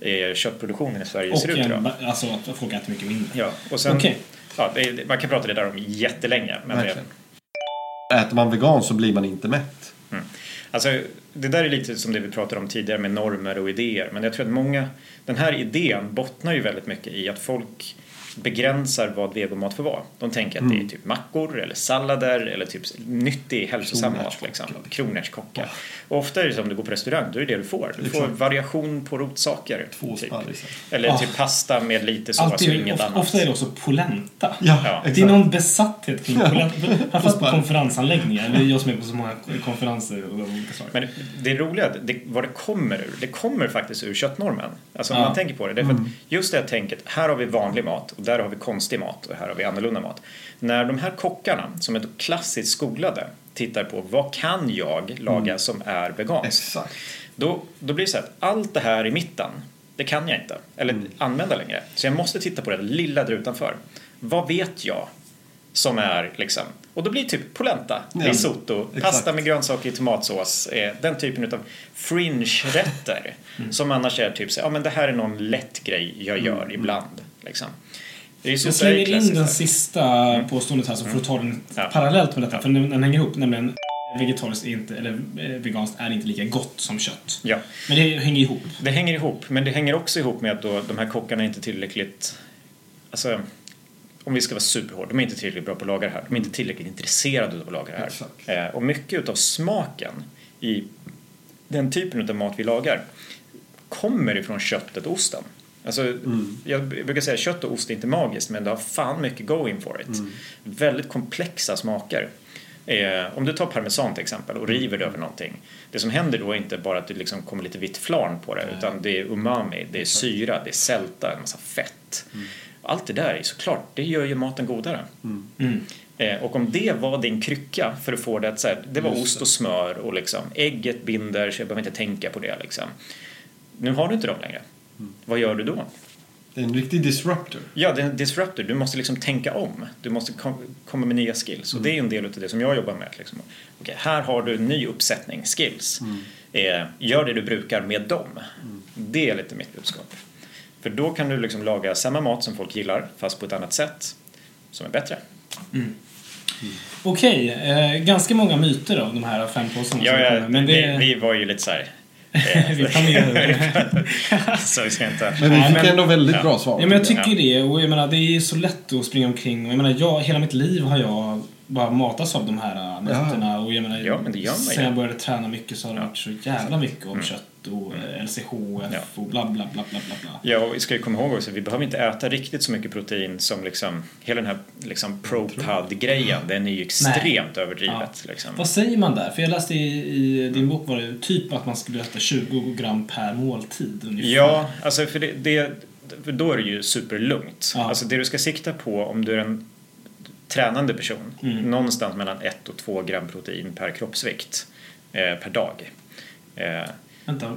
eh, köttproduktionen i Sverige Mm. Och ser ut idag. alltså att folk äter mycket mindre. Ja, och sen, Okej. ja, det, man kan prata det där om jättelänge. Men det, Verkligen. Äter man vegan så blir man inte mätt. Alltså, det där är lite som det vi pratade om tidigare med normer och idéer. Men jag tror att många, den här idén bottnar ju väldigt mycket i att folk begränsar vad vegomat får vara. De tänker att det är typ mackor eller sallader eller typ nyttig hälsosam mat. Liksom. Kronärtskockar. Och ofta är det som om du går på restaurang, då är det det du får. Du får variation på rotsaker. Två typ. sparrisar. Eller Ah. typ pasta med lite sås och inget ofta, annat. ofta är det också polenta. Ja, Ja. Det är någon besatthet kring polenta. Framförallt på konferensanläggningar. Det är jag som är på så många konferenser och olika saker. Men det roliga, det, vad det kommer ur, det kommer faktiskt ur köttnormen. Alltså om Ja. man tänker på det. det är för att just det här tänket, här har vi vanlig mat och där har vi konstig mat och här har vi annorlunda mat. När de här kockarna, som är klassiskt skolade, tittar på vad kan jag laga som är veganskt? Exakt. Då, då blir det så att allt det här i mitten, det kan jag inte, eller använda längre. Så jag måste titta på det lilla där utanför. Vad vet jag som är liksom, och då blir det typ polenta, Ja. risotto, Exakt. pasta med grönsaker i tomatsås, eh, den typen av fringe-rätter som annars är typ så, ja men det här är någon lätt grej jag gör ibland. Liksom. Jag är slänger in den sista påståendet här så får du ta den Mm. Ja. parallellt med detta. För den, den hänger ihop. Nämligen vegetariskt är inte, eller eh, veganskt är inte lika gott som kött. Ja. Men det hänger ihop. Det hänger ihop, men det hänger också ihop med att då de här kockarna är inte tillräckligt... Alltså, om vi ska vara superhårda, de är inte tillräckligt bra på att laga det här. De är inte tillräckligt intresserade av att laga det här. Exakt. Eh, och mycket utav smaken i den typen av mat vi lagar kommer ifrån köttet och osten. Alltså, Jag brukar säga att kött och ost är inte magiskt, men det har fan mycket going for it. Väldigt komplexa smaker. Eh, om du tar parmesan till exempel och river det över någonting. Det som händer då är inte bara att det liksom kommer lite vitt flarn på det, utan det är umami, det är syra, det är sälta, en massa fett. Allt det där är såklart, det gör ju maten godare. Mm. Eh, och om det var din krycka för att få det att så här, det var Just ost och smör och liksom ägget binder så jag behöver inte tänka på det liksom. Nu har du inte dem längre. Vad gör du då? Det är en riktig disruptor. Ja, det är en disruptor. Du måste liksom tänka om. Du måste kom, komma med nya skills. Och det är en del av det som jag jobbar med. Liksom. Okej, här har du en ny uppsättning skills. Eh, gör det du brukar med dem. Det är lite mitt budskap. För då kan du liksom laga samma mat som folk gillar, fast på ett annat sätt, som är bättre. Okej, eh, ganska många myter av de här fem påståendena Ja, ja. Men det... vi, vi var ju lite så här... vi planerade. så vi ska inte... Men vi fick men- ändå väldigt Ja. bra svar. Ja, men jag tycker det. Och jag menar, det är så lätt att springa omkring. Och jag menar, jag, hela mitt liv har jag bara matats av de här äh, myterna. Och jag menar, Ja, men sen jag började träna mycket så har det varit så jävla mycket Mm. om kött och eh, LCHF Ja. och bla bla bla bla bla. Ja, och vi ska ju komma ihåg också, vi behöver inte äta riktigt så mycket protein som liksom, hela den här liksom ProPud-grejen, den är ju extremt överdrivet. Liksom. Vad säger man där? För jag läste i, i din bok var det typ att man skulle äta 20 gram per måltid ungefär. Ja, alltså för, det, det, då är det ju superlugnt. Ja. Alltså det du ska sikta på om du är en tränande person, Mm. någonstans mellan 1 och 2 gram protein per kroppsvikt eh, per dag. Eh, Vänta.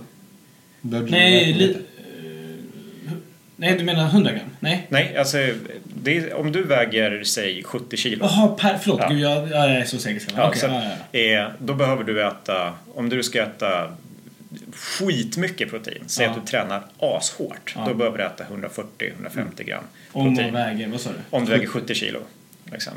Börjar du Nej, li, eh, nej, du menar 100 gram? Nej? nej, alltså det, om du väger, säg 70 kilo. Jaha, per, förlåt. Ja. Gud, jag, jag är så säker. Ja, Okej, så, ja, ja, ja. eh, då behöver du äta, om du ska äta skitmycket protein. Säg Ja. att du tränar ashårt. Ja. Då behöver du äta 140-150 gram Om man protein. väger, vad sa du? Om du väger 70 kilo. Liksom.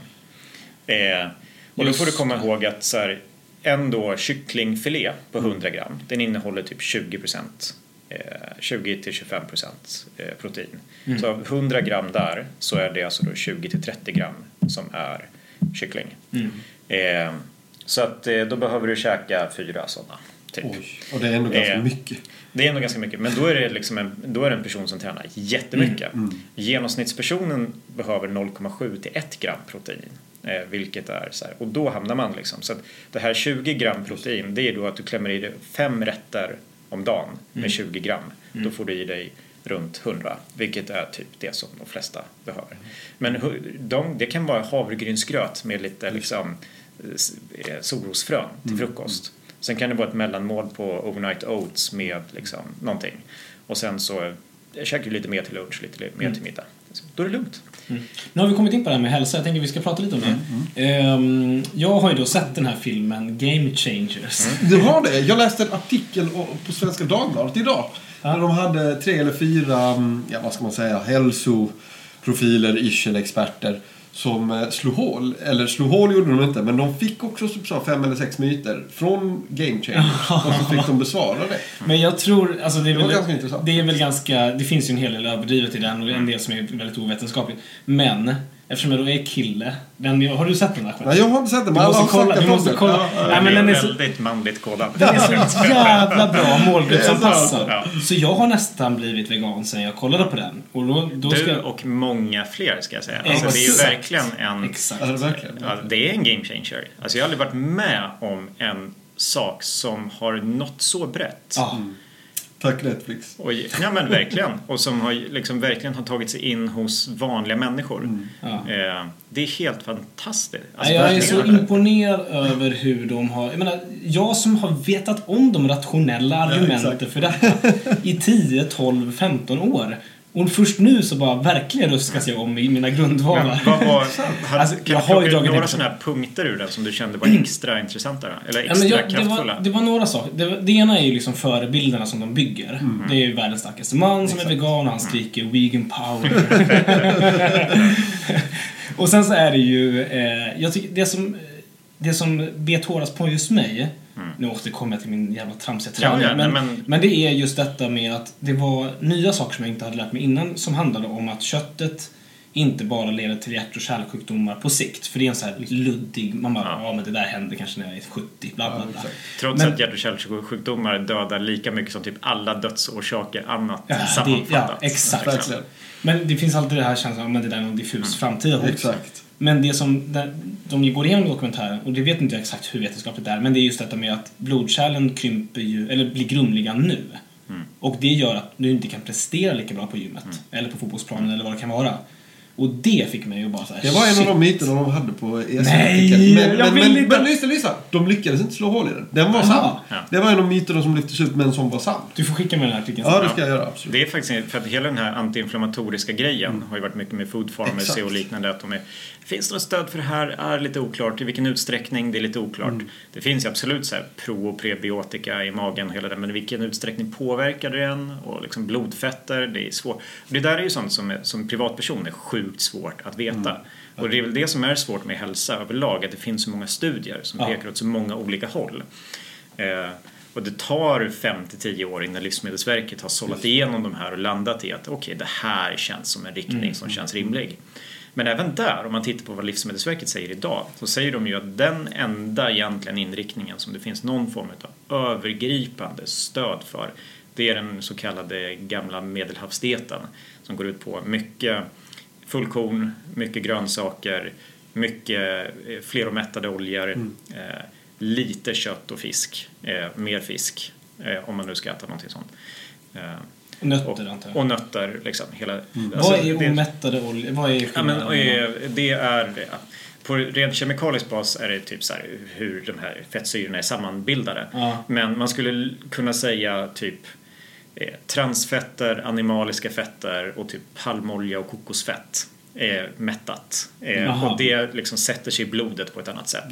Eh, och då får du Just komma ihåg att så här, en då kycklingfilé på 100 gram, den innehåller typ 20 procent. Eh, 20-25 procent eh, protein. Mm. Så av 100 gram där så är det alltså då 20-30 gram som är kyckling. Mm. Eh, så att eh, då behöver du käka fyra sådana. Typ. Oj. Och det är ändå ganska Eh, mycket. Det är ändå ganska mycket, men då är det, liksom en, då är en person som tränar jättemycket. Genomsnittspersonen behöver 0,7 till 1 gram protein. Eh, vilket är så här, och då hamnar man liksom. Så att det här 20 gram protein, det är då att du klämmer i dig fem rätter om dagen med 20 gram. Då får du i dig runt 100, vilket är typ det som de flesta behöver. Men de, det kan vara havregrynsgröt med lite liksom eh, solrosfrön till frukost. Sen kan det vara ett mellanmål på overnight oats med liksom någonting. Och sen så käkar du lite mer till lunch, lite mer till middag. Då är det lugnt. Nu har vi kommit in på det här med hälsa, jag tänker vi ska prata lite om det. Ehm, jag har ju då sett den här filmen Game Changers. Du har det? Jag läste en artikel på Svenska Dagbladet idag. Där de hade tre eller fyra, mm, ja vad ska man säga, hälsoprofiler, ish, eller experter. Som eh, slog hål, eller slog hål gjorde de inte, men de fick också typ så fem eller sex myter från Game Changers. och så fick de besvara det. Men jag tror, alltså det är Det väl, ganska intressant. det är väl ganska, det finns ju en hel del överdrivet i den och en del som är väldigt ovetenskapligt. Men, eftersom jag då är kille, den, har du sett den där Nej, jag har inte sett det, men alla måste har kolla, snackat om måste det. kolla. Ja, ja, Nej, men den är så- väldigt manligt kodad. Den är så jävla bra målgruppsanpassad. Ja. Så jag har nästan blivit vegan sen jag kollade på den. Och då, då ska Du jag... och många fler ska jag säga. Alltså, det är ju verkligen en... Exakt. Det är verkligen. Ja, det är en game changer. Alltså jag har aldrig varit med om en sak som har nått så brett. Ja. Tack Netflix. Och, ja men verkligen. Och som har, liksom, verkligen har tagit sig in hos vanliga människor. Ja. Eh, det är helt fantastiskt. Alltså, jag är så imponerad över hur de har... Jag menar, jag som har vetat om de rationella argumenten exakt. för detta i 10, 12, 15 år. Och först nu så bara verkligen ruskas jag om i mina grundvalar. Men vad var, har, Alltså, kan jag har ju dragit några sådana här punkter ur den som du kände var extra intressanta? Eller Ja, extra men jag, det, kraftfulla? var, det var några saker. Det, det ena är ju liksom förebilderna som de bygger. Det är ju världens starkaste man som är vegan och han skriker vegan power. och sen så är det ju, eh, jag tycker det som, det som bet hårdast på just mig, nu återkommer jag till min jävla tramsiga Ja, träning, ja, men, men- men... det är just detta med att det var nya saker som jag inte hade lärt mig innan som handlade om att köttet inte bara leder till hjärt och kärlsjukdomar på sikt. För det är en så här luddig, man bara, ja. men det där händer kanske när jag är 70, bla bla bla. Trots Men- att hjärt och kärlsjukdomar dödar lika mycket som typ alla dödsorsaker annat Ja, det, sammanfattat. ja, exakt. Men det finns alltid det här känslan att det där är någon diffus framtida hot. Exakt. Men det som de går igenom i dokumentären, och det vet inte jag exakt hur vetenskapligt det är, men det är just detta med att blodkärlen krymper ju, eller blir grumliga nu. Och det gör att du inte kan prestera lika bra på gymmet, eller på fotbollsplanen eller vad det kan vara. Och det fick mig att bara såhär, Det var en av de myterna de hade på ESN. Nej, men, jag men, vill men, inte- men lyssna, lyssna. De lyckades inte slå hål i den. Den var sann. Ja. Det var en av myterna som lyftes upp, men som var sann. Du får skicka mig den här artikeln Ja, det ska jag göra. Absolut. Det är faktiskt för att hela den här antiinflammatoriska grejen har ju varit mycket med food pharmacy och liknande. Att de är, finns det något stöd för det här? Är lite oklart. I vilken utsträckning? Det är lite oklart. Det finns ju absolut så här pro och prebiotika i magen och hela det, men i vilken utsträckning påverkar det en? Och liksom blodfetter, det är svårt. Det där är ju sånt som, är, som privatperson är sjukt svårt att veta. Och det är väl det som är svårt med hälsa överlag, att det finns så många studier som Ja. pekar åt så många olika håll. Eh, och det tar 5 till 10 år innan Livsmedelsverket har sållat igenom de här och landat i att okej, det här känns som en riktning som känns rimlig. Men även där, om man tittar på vad Livsmedelsverket säger idag, så säger de ju att den enda egentligen inriktningen som det finns någon form av övergripande stöd för, det är den så kallade gamla medelhavsdieten som går ut på mycket fullkorn, mycket grönsaker, mycket eh, fleromättade oljor, eh, lite kött och fisk, eh, mer fisk eh, om man nu ska äta någonting sånt. Eh, Och Nötter antar jag. och nötter, liksom. Hela, vad är omättade oljor? Vad är Ja, men, eh, det är på rent kemikalisk bas är det typ så här hur de här fettsyrorna är sammanbildade. Ja. Men man skulle kunna säga typ Eh, transfetter, animaliska fetter och typ palmolja och kokosfett eh, mättat. Eh, och det liksom sätter sig i blodet på ett annat sätt.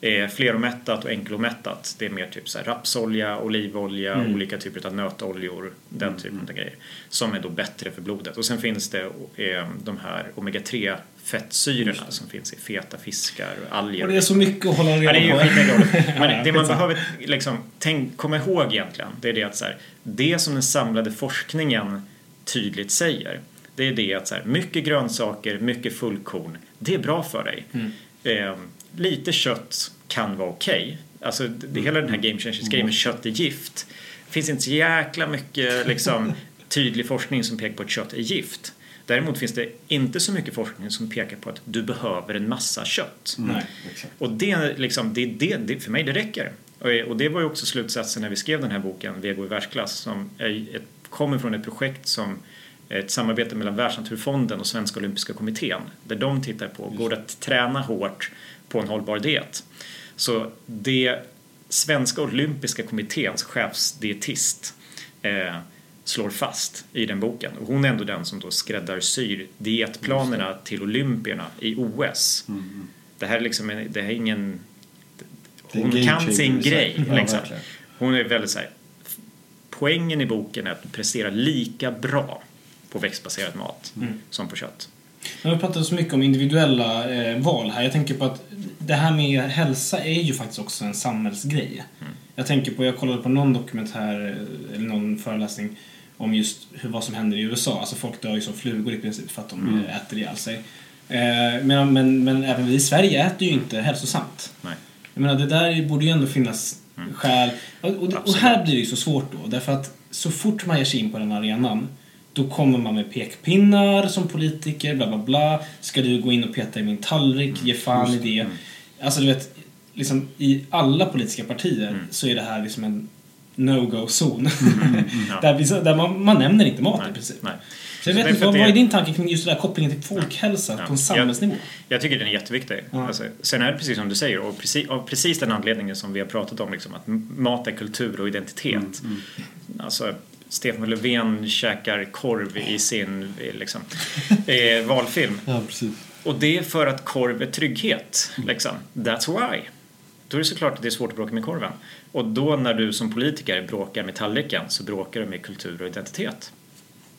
Eh, fleromättat och enkelomättat, det är mer typ så här rapsolja, olivolja, Mm. olika typer av nötoljor, den typen av grejer. Som är då bättre för blodet. Och sen finns det eh, de här omega-3 fettsyrorna som finns i feta fiskar och alger. Och det är så mycket att hålla Ja, reda det är ju på. Men Ja, det man behöver liksom, tänk, komma ihåg egentligen, det är det att så här, det som den samlade forskningen tydligt säger, det är det att så här, mycket grönsaker, mycket fullkorn, det är bra för dig. Mm. Eh, lite kött kan vara okej. Alltså, det, det, hela den här game changers grejen med kött är gift. Det finns inte så jäkla mycket liksom, tydlig forskning som pekar på att kött är gift. Däremot finns det inte så mycket forskning som pekar på att du behöver en massa kött. Nej. Exakt. Och det, liksom, det, det, det, för mig det räcker. Och, det var ju också slutsatsen när vi skrev den här boken, Vego i världsklass, som är ett, kommer från ett projekt som ett samarbete mellan Världsnaturfonden och Svenska Olympiska Kommittén. Där de tittar på, går det att träna hårt på en hållbar diet? Så det Svenska Olympiska Kommitténs chefsdietist eh, slår fast i den boken. Och hon är ändå den som då skräddarsyr dietplanerna till olympierna i OS. Mm. Det här är liksom en, det här är ingen... Är Hon kan sin grej. Ja, liksom. Hon är väldigt så här, Poängen i boken är att du presterar lika bra på växtbaserad mat Mm. som på kött. Men vi pratar så mycket om individuella eh, val här. Jag tänker på att det här med hälsa är ju faktiskt också en samhällsgrej. Mm. Jag tänker på, jag kollade på någon dokumentär eh, eller någon föreläsning om just hur, vad som händer i USA. Alltså folk dör ju som flugor i princip för att de Mm. eh, äter ihjäl sig. Eh, men, men, men även vi i Sverige äter ju inte hälsosamt. Nej. Jag menar, det där borde ju ändå finnas skäl. Och, och, och Mm. Här blir det ju så svårt då. Därför att så fort man ger sig in på den arenan då kommer man med pekpinnar som politiker, bla bla bla. Ska du gå in och peta i min tallrik? Ge fan i det. Alltså du vet, liksom, i alla politiska partier Mm. så är det här liksom en no-go-zon. Ja. där där man, man nämner inte mat i princip. Nej. Så jag vet inte, vad, vad är din tanke kring just den där kopplingen till folkhälsa Ja. på en samhällsnivå? Jag tycker den är jätteviktig. Ja. Alltså, sen är det precis som du säger, och precis, av precis den anledningen som vi har pratat om, liksom, att mat är kultur och identitet. Mm, Alltså, Stefan Löfven käkar korv i sin eh, liksom, eh, valfilm. Ja. Och det är för att korv är trygghet. Liksom. That's why. Då är det såklart att det är svårt att bråka med korven. Och då när du som politiker bråkar med tallriken så bråkar du med kultur och identitet.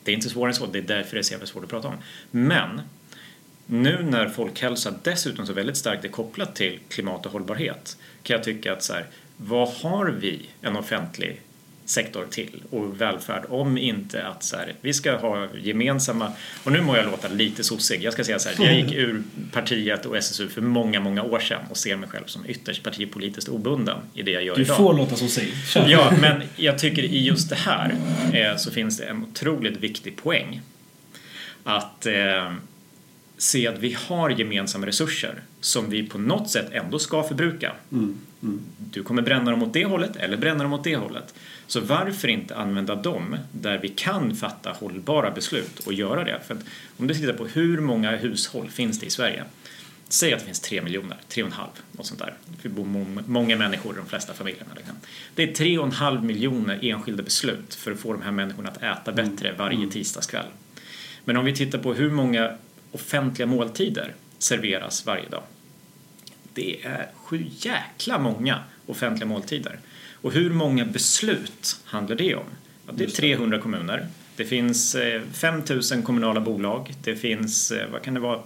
Det är inte svårare än så, det är därför det är så jävla svårt att prata om. Men nu när folkhälsa dessutom så väldigt starkt är kopplat till klimat och hållbarhet kan jag tycka att så här, vad har vi en offentlig sektor till och välfärd om inte att så här, vi ska ha gemensamma, och nu må jag låta lite sossig, jag ska säga så här, jag gick ur partiet och SSU för många, många år sedan och ser mig själv som ytterst partipolitiskt obunden i det jag gör Du idag. får låta. Kör. Ja, men jag tycker i just det här eh, så finns det en otroligt viktig poäng. Att eh, se att vi har gemensamma resurser som vi på något sätt ändå ska förbruka. Du kommer bränna dem åt det hållet eller bränna dem åt det hållet. Så varför inte använda dem där vi kan fatta hållbara beslut och göra det? För om du tittar på hur många hushåll finns det i Sverige? Säg att det finns tre miljoner, tre och en halv, något sånt där. Det bor må- många människor i de flesta familjerna. Liksom. Det är tre och en halv miljoner enskilda beslut för att få de här människorna att äta bättre varje tisdagskväll. Men om vi tittar på hur många offentliga måltider serveras varje dag. Det är sju jäkla många offentliga måltider. Och hur många beslut handlar det om? Ja, det är 300 kommuner. Det finns eh, 5000 kommunala bolag. Det finns, eh, vad kan det vara,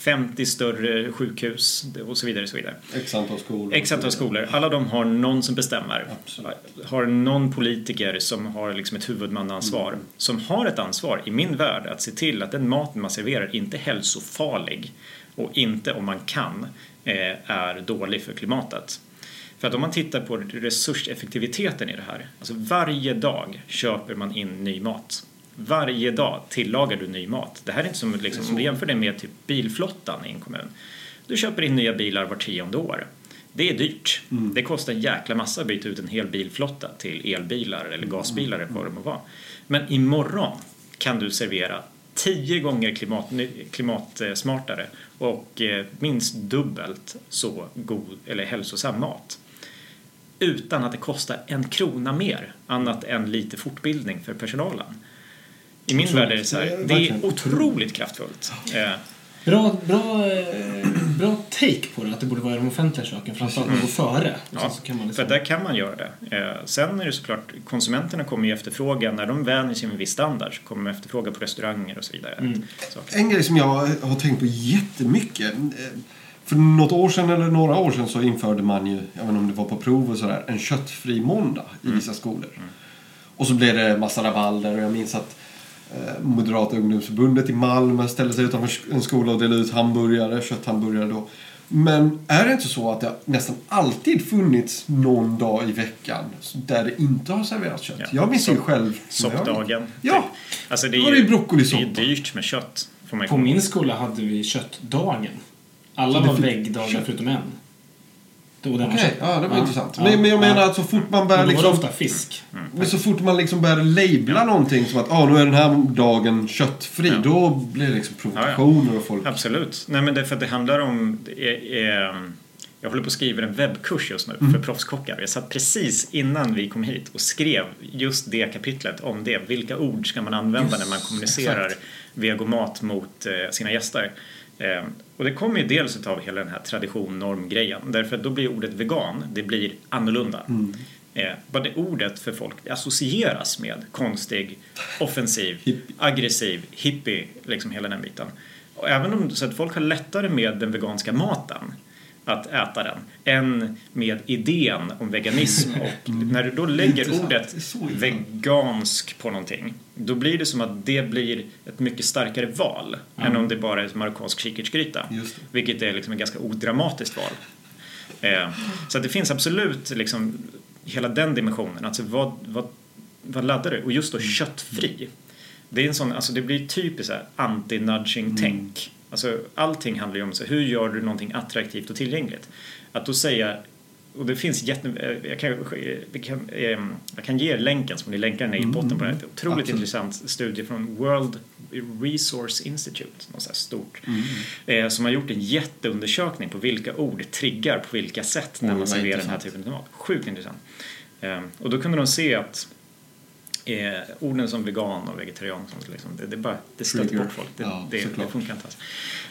50 större sjukhus och så vidare. Och så vidare. X antal skolor. X antal skolor. Alla de har någon som bestämmer. Absolut. Har någon politiker som har liksom ett huvudmannaansvar. Som har ett ansvar, i min värld, att se till att den maten man serverar inte är hälsofarlig och inte, om man kan, eh, är dålig för klimatet. För att om man tittar på resurseffektiviteten i det här. Alltså varje dag köper man in ny mat. Varje dag tillagar du ny mat. Det här är inte som liksom, om du jämför det med typ bilflottan i en kommun. Du köper in nya bilar var tionde år. Det är dyrt. Det kostar en jäkla massa att byta ut en hel bilflotta till elbilar eller gasbilar eller vad det må vara. Men imorgon kan du servera tio gånger klimat, klimatsmartare och eh, minst dubbelt så god eller hälsosam mat. Utan att det kostar en krona mer annat än lite fortbildning för personalen. I min värld är det så här, Det är otroligt kraftfullt. Bra, bra, eh, bra take på det, att det borde vara i de offentliga köken. Framförallt att gå före. Ja, så kan man för liksom... där kan man göra det. Eh, sen är det såklart, konsumenterna kommer ju efterfråga, när de vänjer sig med en viss standard så kommer de efterfråga på restauranger och så vidare. Mm. En grej som jag har tänkt på jättemycket. eh, För något år sedan eller några år sedan så införde man ju, jag vet inte om det var på prov och sådär, en köttfri måndag i vissa skolor. Och så blev det massa rabalder och jag minns att Moderata ungdomsförbundet i Malmö ställde sig utanför en skola och delade ut hamburgare, kötthamburgare då. Men är det inte så att det nästan alltid funnits någon dag i veckan där det inte har serverats kött? Ja. Jag minns ju själv. Soppdagen. Ja. Alltså det är ju broccolisoppa. Det är dyrt med kött. Får man ju På min skola hade vi köttdagen. Alla var väggdagar förutom en. Då den kött. ja det var intressant. Ja, Men, men jag ja. menar att så fort man börjar liksom... ofta fisk. Men så fort man liksom börjar labla någonting som att ah, nu är den här dagen köttfri. Ja. Då blir det liksom provokationer och folk... Absolut. Nej, men det är för att det handlar om... Det är, är, jag håller på att skriva en webbkurs just nu Mm. för proffskockar. Jag satt precis innan vi kom hit och skrev just det kapitlet om det. Vilka ord ska man använda när man kommunicerar exakt. vegomat mot eh, sina gäster? Eh, och det kommer ju dels av hela den här tradition norm-grejen. Därför att då blir ordet vegan, det blir annorlunda. Mm. Eh, bara det ordet för folk associeras med konstig, offensiv, Hippie. aggressiv, hippie, liksom hela den biten. Och även om så att folk har lättare med den veganska maten att äta den än med idén om veganism och när du då lägger ordet vegansk på någonting då blir det som att det blir ett mycket starkare val än om det bara är ett marockansk kikärtsgryta. Vilket är liksom ett ganska odramatiskt val. Eh, så att det finns absolut liksom hela den dimensionen. Alltså vad, vad, vad laddar du? Och just då köttfri. Det, är en sån, alltså det blir typiskt anti-nudging-tänk. Alltså allting handlar ju om så hur gör du någonting attraktivt och tillgängligt? Att då säga och det finns jätte... eh, Jag kan, vi kan, eh, jag kan ge er länken som ni länkar ner i botten på det här. Otroligt Absolut. intressant studie från World Resource Institute, något så stort. Eh, som har gjort en jätteundersökning på vilka ord triggar på vilka sätt när man serverar den här typen av mat. Sjukt intressant. Eh, och då kunde de se att eh, orden som vegan och vegetarian, som liksom, det, det, bara, det stöter Trigger. bort folk. Det, Ja, det, det funkar inte alls.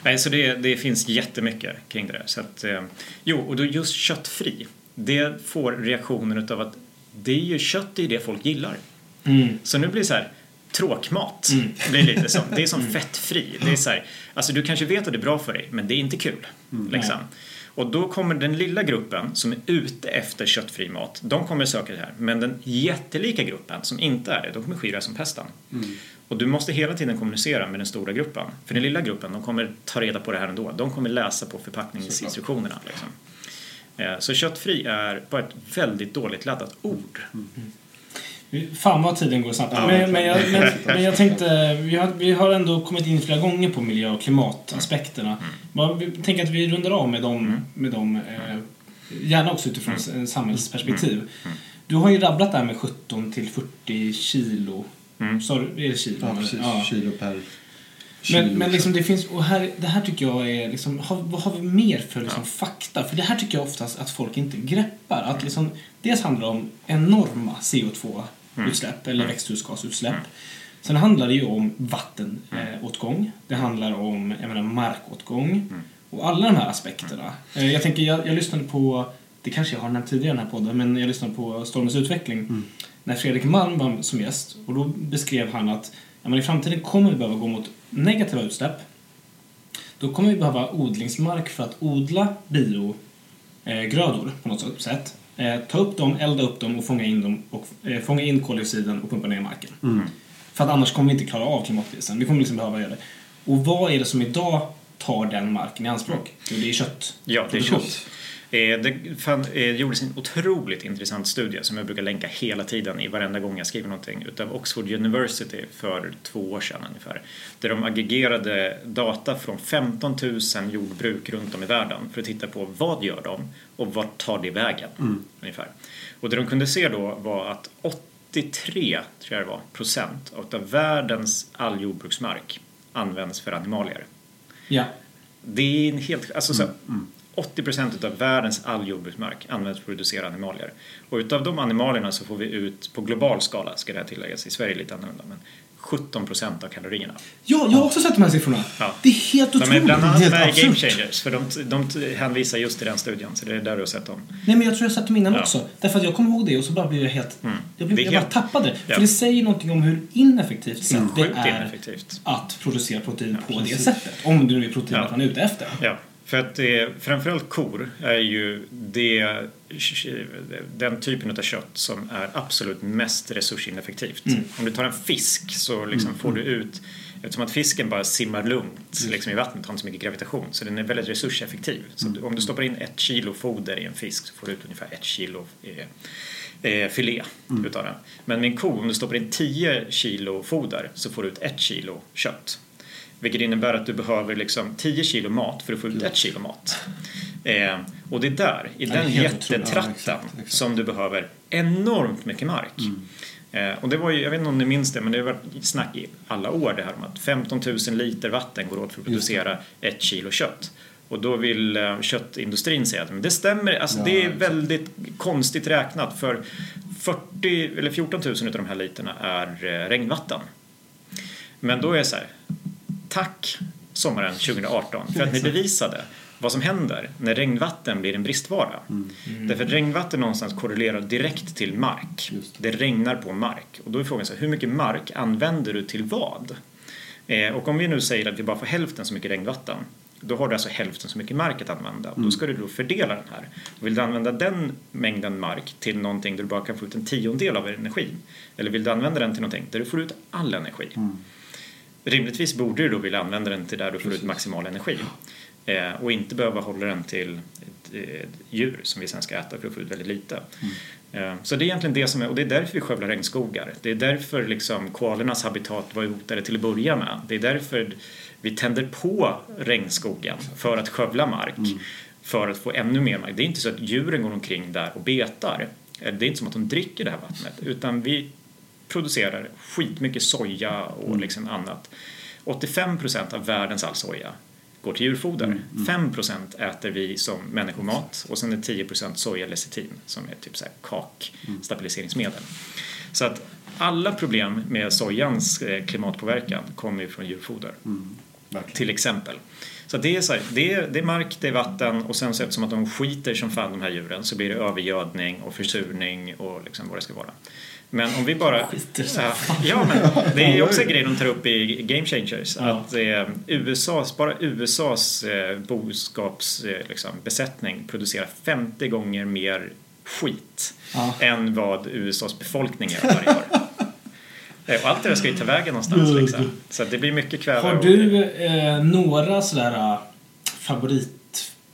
Nej, så det, det finns jättemycket kring det där. Så att, eh, jo, och då just köttfri. Det får reaktionen utav att det är ju kött, det är det folk gillar. Mm. Så nu blir det så här tråkmat. Blir lite så. Det är som fettfri. Det är så här, alltså du kanske vet att det är bra för dig, men det är inte kul. Liksom. Och då kommer den lilla gruppen som är ute efter köttfri mat, de kommer söka det här. Men den jättelika gruppen som inte är det, de kommer skyra som pesten. Och du måste hela tiden kommunicera med den stora gruppen. För den lilla gruppen, de kommer ta reda på det här ändå. De kommer läsa på förpackningsinstruktionerna. Liksom. Eh, Så köttfri är bara ett väldigt dåligt laddat ord. Fan vad tiden går snabbt. Ja. men, men, jag, men, men jag tänkte, vi har, vi har ändå kommit in flera gånger på miljö och klimataspekterna. Bara, vi tänker att vi rundar av med dem, med dem eh, gärna också utifrån mm. samhällsperspektiv. Du har ju rabblat där med 17 till 40 kilo. Mm. Så, är det kilo? Ja, precis. Ja. Kilo per kilo. Men, men liksom det finns, och här, det här tycker jag är liksom, har, vad har vi mer för liksom fakta? För det här tycker jag oftast att folk inte greppar. Att liksom, dels handlar det om enorma CO2-utsläpp eller växthusgasutsläpp. Sen handlar det ju om vattenåtgång. Det handlar om jag menar, markåtgång. Och alla de här aspekterna. Eh, Jag tänker, jag, jag lyssnade på, det kanske jag har nämnt tidigare i den här podden, men jag lyssnade på Stormens utveckling när Fredrik Malm var som gäst. Och då beskrev han att ja, men i framtiden kommer vi behöva gå mot negativa utsläpp. Då kommer vi behöva odlingsmark för att odla biogrödor på något sätt. Eh, ta upp dem, elda upp dem och fånga in, dem och, eh, fånga in koldioxiden och pumpa ner i marken. För att annars kommer vi inte klara av klimatkrisen. Vi kommer liksom behöva göra det. Och vad är det som idag tar den marken i anspråk? Jo, det är kött. Ja, det är kött. Eh, Det eh, gjordes en otroligt intressant studie som jag brukar länka hela tiden i varenda gång jag skriver någonting utav Oxford University för två år sedan ungefär. Där de aggregerade data från 15 000 jordbruk runt om i världen för att titta på vad gör de och vart tar det vägen ungefär. Och det de kunde se då var att 83 tror jag det var, procent av världens all jordbruksmark används för animalier. Ja. Det är en helt... Alltså så, 80 procent av världens all jordbruksmark används för att producera animalier. Och utav de animalierna så får vi ut, på global skala ska det här tilläggas, i Sverige lite annorlunda, men 17 procent av kalorierna. Ja, jag har också sett de här siffrorna. Ja. Det är helt De är otroligt. bland annat med i. Game Changers för de, de hänvisar just till den studien så det är där du har sett dem. Nej men jag tror jag har sett dem innan Ja. också. Därför att jag kommer ihåg det och så bara blev jag helt... Jag, blev, Det är jag bara helt- tappade det. Ja. För det säger någonting om hur ineffektivt sätt det är ineffektivt. att producera protein på det sättet. Om det nu är proteinet Ja. man är ute efter. För att det, framförallt kor är ju det, den typen av kött som är absolut mest resursineffektivt. Om du tar en fisk så liksom får du ut Eftersom att fisken bara simmar lugnt liksom i vattnet, har inte så mycket gravitation, så den är väldigt resurseffektiv. Så om du stoppar in ett kilo foder i en fisk så får du ut ungefär ett kilo eh, eh, filé utav den. Men med en ko, om du stoppar in 10 kilo foder så får du ut ett kilo kött. Vilket innebär att du behöver liksom 10 kilo mat för att få ut ett kilo mat. Eh, och det är där, i det den jättetratten, som du behöver enormt mycket mark. Eh, och det var ju, jag vet inte om ni minns det, men det har varit snack i alla år det här om att 15 000 liter vatten går åt för att producera ett kilo kött. Och då vill eh, köttindustrin säga att men det stämmer, alltså Ja, det är exakt. väldigt konstigt räknat för 40 eller 14 000 av de här literna är eh, regnvatten. Men då är jag så här, tack sommaren 2018 för att ni bevisade vad som händer när regnvatten blir en bristvara. Därför att regnvatten någonstans korrelerar direkt till mark. Just Det regnar på mark. Och då är frågan så här, hur mycket mark använder du till vad? Eh, och om vi nu säger att vi bara får hälften så mycket regnvatten då har du alltså hälften så mycket mark att använda. Då ska du då fördela den här. Och vill du använda den mängden mark till någonting där du bara kan få ut en tiondel av energi? Eller vill du använda den till någonting där du får ut all energi? Rimligtvis borde du då vilja använda den till där du får ut maximal energi. Eh, och inte behöva hålla den till ett, djur som vi sen ska äta för att få ut väldigt lite. Eh, så det är egentligen det som är, och det är därför vi skövlar regnskogar. Det är därför liksom koalornas habitat var hotade till att börja med. Det är därför vi tänder på regnskogen för att skövla mark. För att få ännu mer mark. Det är inte så att djuren går omkring där och betar. Eh, Det är inte som att de dricker det här vattnet. Utan vi producerar skitmycket soja och liksom annat. 85% av världens all soja går till djurfoder. 5% äter vi som människomat och sen är 10% soja lecitin som är typ så här kak, stabiliseringsmedel. Så att alla problem med sojans eh, klimatpåverkan kommer ju från djurfoder Verkligen. till exempel. Så det, är så här, det, är, det är mark, det är vatten och sen så eftersom att de skiter som fan de här djuren så blir det övergödning och försurning och liksom vad det ska vara. Men om vi bara... Ja, ja, men det är ju också en grej de tar upp i Game Changers. Ja. Att eh, USAs, bara USAs eh, boskapsbesättning eh, liksom, besättning producerar 50 gånger mer skit Ja. än vad USAs befolkning gör varje år. Och allt det där ska ju ta vägen någonstans liksom. Så det blir mycket kväve. Har du eh, några sådär äh,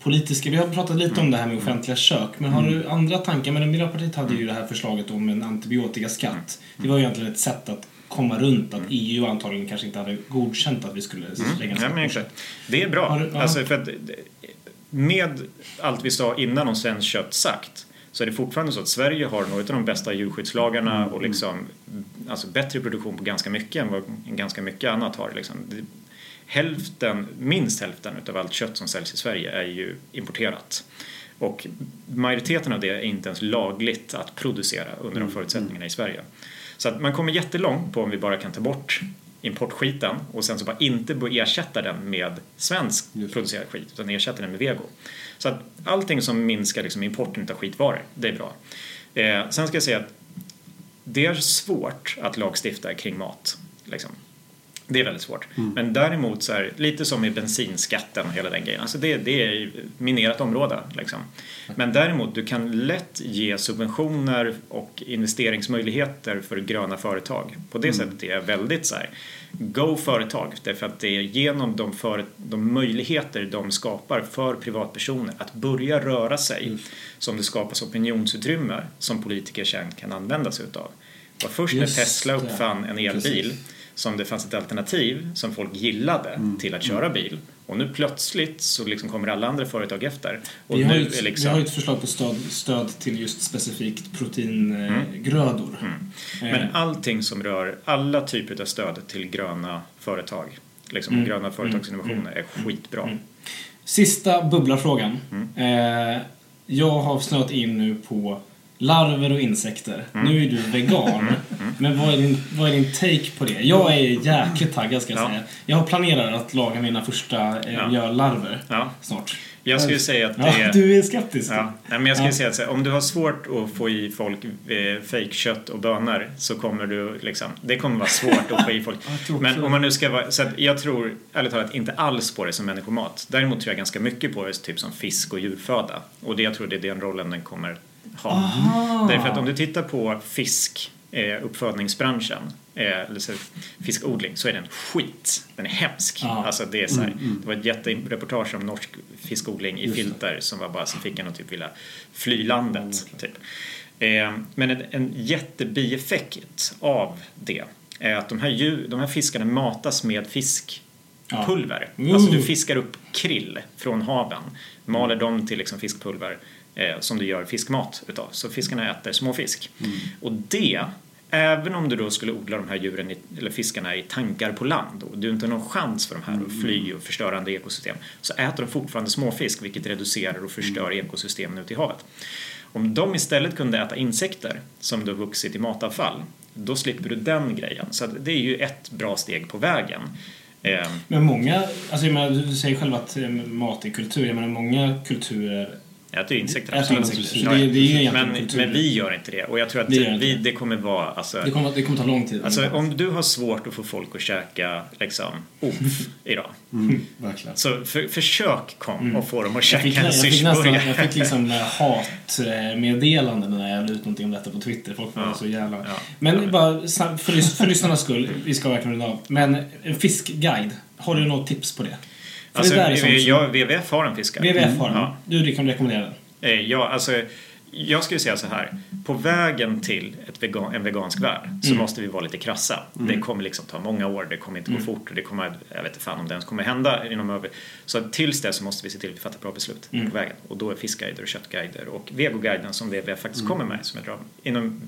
favoritpolitiska... Vi har pratat lite om det här med offentliga kök. Men har du andra tankar? Men Miljöpartiet hade ju det här förslaget om en antibiotikaskatt. Det var ju egentligen ett sätt att komma runt att EU antagligen kanske inte hade godkänt att vi skulle lägga en Ja, på exakt. Det är bra. Du- ja. Alltså för att med allt vi sa innan om svenskt kött sagt så är det fortfarande så att Sverige har några av de bästa djurskyddslagarna och liksom alltså bättre produktion på ganska mycket än vad ganska mycket annat har. Liksom. Hälften, minst hälften av allt kött som säljs i Sverige är ju importerat. Och majoriteten av det är inte ens lagligt att producera under de förutsättningarna i Sverige. Så att man kommer jättelångt på om vi bara kan ta bort importskiten och sen så bara inte ersätta den med svensk Just producerad skit utan ersätta den med vego. Så att allting som minskar liksom importen av skitvaror, det är bra. Eh, sen ska jag säga att det är svårt att lagstifta kring mat. Liksom. Det är väldigt svårt. Men däremot så är lite som med bensinskatten och hela den grejen. Alltså det, det är minerat område. Liksom. Men däremot, du kan lätt ge subventioner och investeringsmöjligheter för gröna företag. På det sättet är jag väldigt så här, go företag. Därför att det är genom de, för, de möjligheter de skapar för privatpersoner att börja röra sig som det skapas opinionsutrymme som politiker sen kan använda sig utav. Det var först när Just Tesla det. uppfann en elbil Precis. Som det fanns ett alternativ som folk gillade Mm. till att köra bil. Och nu plötsligt så liksom kommer alla andra företag efter. Och Vi har, nu ett, liksom... vi har ett förslag på stöd, stöd till just specifikt proteingrödor. Mm. Eh, Men allting som rör alla typer av stöd till gröna företag, liksom Mm. gröna företagsinnovationer, är skitbra. Sista bubblarfrågan. Mm. Eh, jag har snöat in nu på larver och insekter. Mm. Nu är du vegan. Men vad är, din, vad är din take på det? Jag är jäkligt taggad ska jag Ja. säga. Jag har planerat att laga mina första eh, Ja. mjöllarver Ja. snart. Jag skulle säga att det är... du är skeptisk. Ja, nej, men jag skulle säga att här, om du har svårt att få i folk eh, fejkkött och bönor så kommer du liksom, det kommer vara svårt att få i folk. Men om man nu ska vara, så att jag tror ärligt talat inte alls på det som människomat. Däremot tror jag ganska mycket på det typ som fisk och djurföda. Och det jag tror det är den rollen den kommer ha. Aha. Därför att om du tittar på fisk eh, uppfödningsbranschen, eh, eller så, fiskodling, så är den skit. Den är hemsk. Ja. Alltså det, är så här, det var ett jättereportage om norsk fiskodling i Just det. filter som var bara som fick en att typ vilja fly landet. Typ. Eh, men en, en jättebieffekt av det är att de här, djur, de här fiskarna matas med fiskpulver. Ja. Alltså du fiskar upp krill från haven, maler dem till liksom fiskpulver eh, som du gör fiskmat utav. Så fiskarna äter småfisk. Och det, även om du då skulle odla de här djuren, i, eller fiskarna i tankar på land och du inte har någon chans för de här att fly och förstörande ekosystem, så äter de fortfarande småfisk vilket reducerar och förstör ekosystemen ute i havet. Om de istället kunde äta insekter som då vuxit i matavfall, då slipper du den grejen. Så det är ju ett bra steg på vägen. Eh, Men många, alltså jag menar, du säger själv att eh, mat är kultur. Jag menar många kulturer Jag äter insekter, absolut. insekter. Det- det är ju men, men vi gör inte det. Och jag tror att inte vi, det. det kommer vara... Alltså, det kommer, det kommer ta lång tid. alltså, om du har svårt att få folk att käka liksom, omf idag. Mm, verkligen. Så för, försök kom och få dem att jag käka fick, en jag fick nästan, syrsburgare. jag fick liksom hatmeddelanden när jag la ut någonting om detta på Twitter. Folk var Ja. så jävla... Ja. Men Ja. bara för, för lyssnarnas skull, vi ska verkligen runda av. Men en fiskguide, har du något tips på det? Alltså, WWF har en fiskare. WWF har den. Ja. Du kan rekommendera den. Eh, Ja, alltså, jag skulle säga så här. På vägen till ett vegan, en vegansk värld så Mm. måste vi vara lite krassa. Det kommer liksom ta många år, det kommer inte Mm. gå fort och det kommer, jag vet inte fan om det ens kommer hända inom över... Så tills dess så måste vi se till att vi fattar bra beslut Mm. på vägen. Och då är fiskguider och köttguider och vegoguiden som WWF faktiskt kommer med som jag drar inom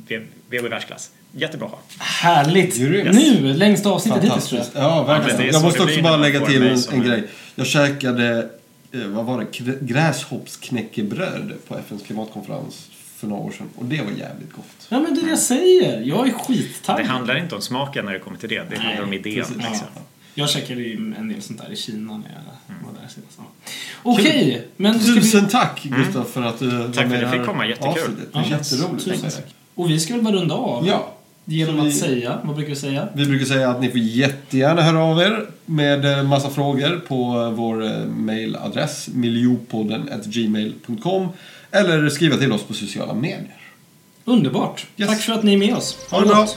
i världsklass. Jättebra att ha. Härligt! Grymt. Nu, längsta avsnittet hittills tror jag. Ja, Ja, verkligen. är Jag måste också bara lägga till en, en grej. Jag käkade, vad var det, gräshoppsknäckebröd på FNs klimatkonferens för några år sedan. Och det var jävligt gott. Ja men det är det jag säger. Jag är skittaggad. Det handlar inte om smaken när det kommer till det, det handlar om idén. precis. Liksom. Ja. Jag käkade ju en del sånt där i Kina när jag var där senast. Okej, men ska vi... Tusen tack Gustav för att du var Mm. för med att i jag det fick komma, jättekul. avsnittet. Det är Ja, jätteroligt. tusen tack. Och vi ska väl bara runda av? Ja. Genom att säga, vad brukar vi säga? Vi brukar säga att ni får jättegärna höra av er med eh, massa frågor på eh, vår eh, mailadress miljopodden.gmail.com eller skriva till oss på sociala medier. Underbart! Yes. Tack för att ni är med oss. Ha, ha det bra!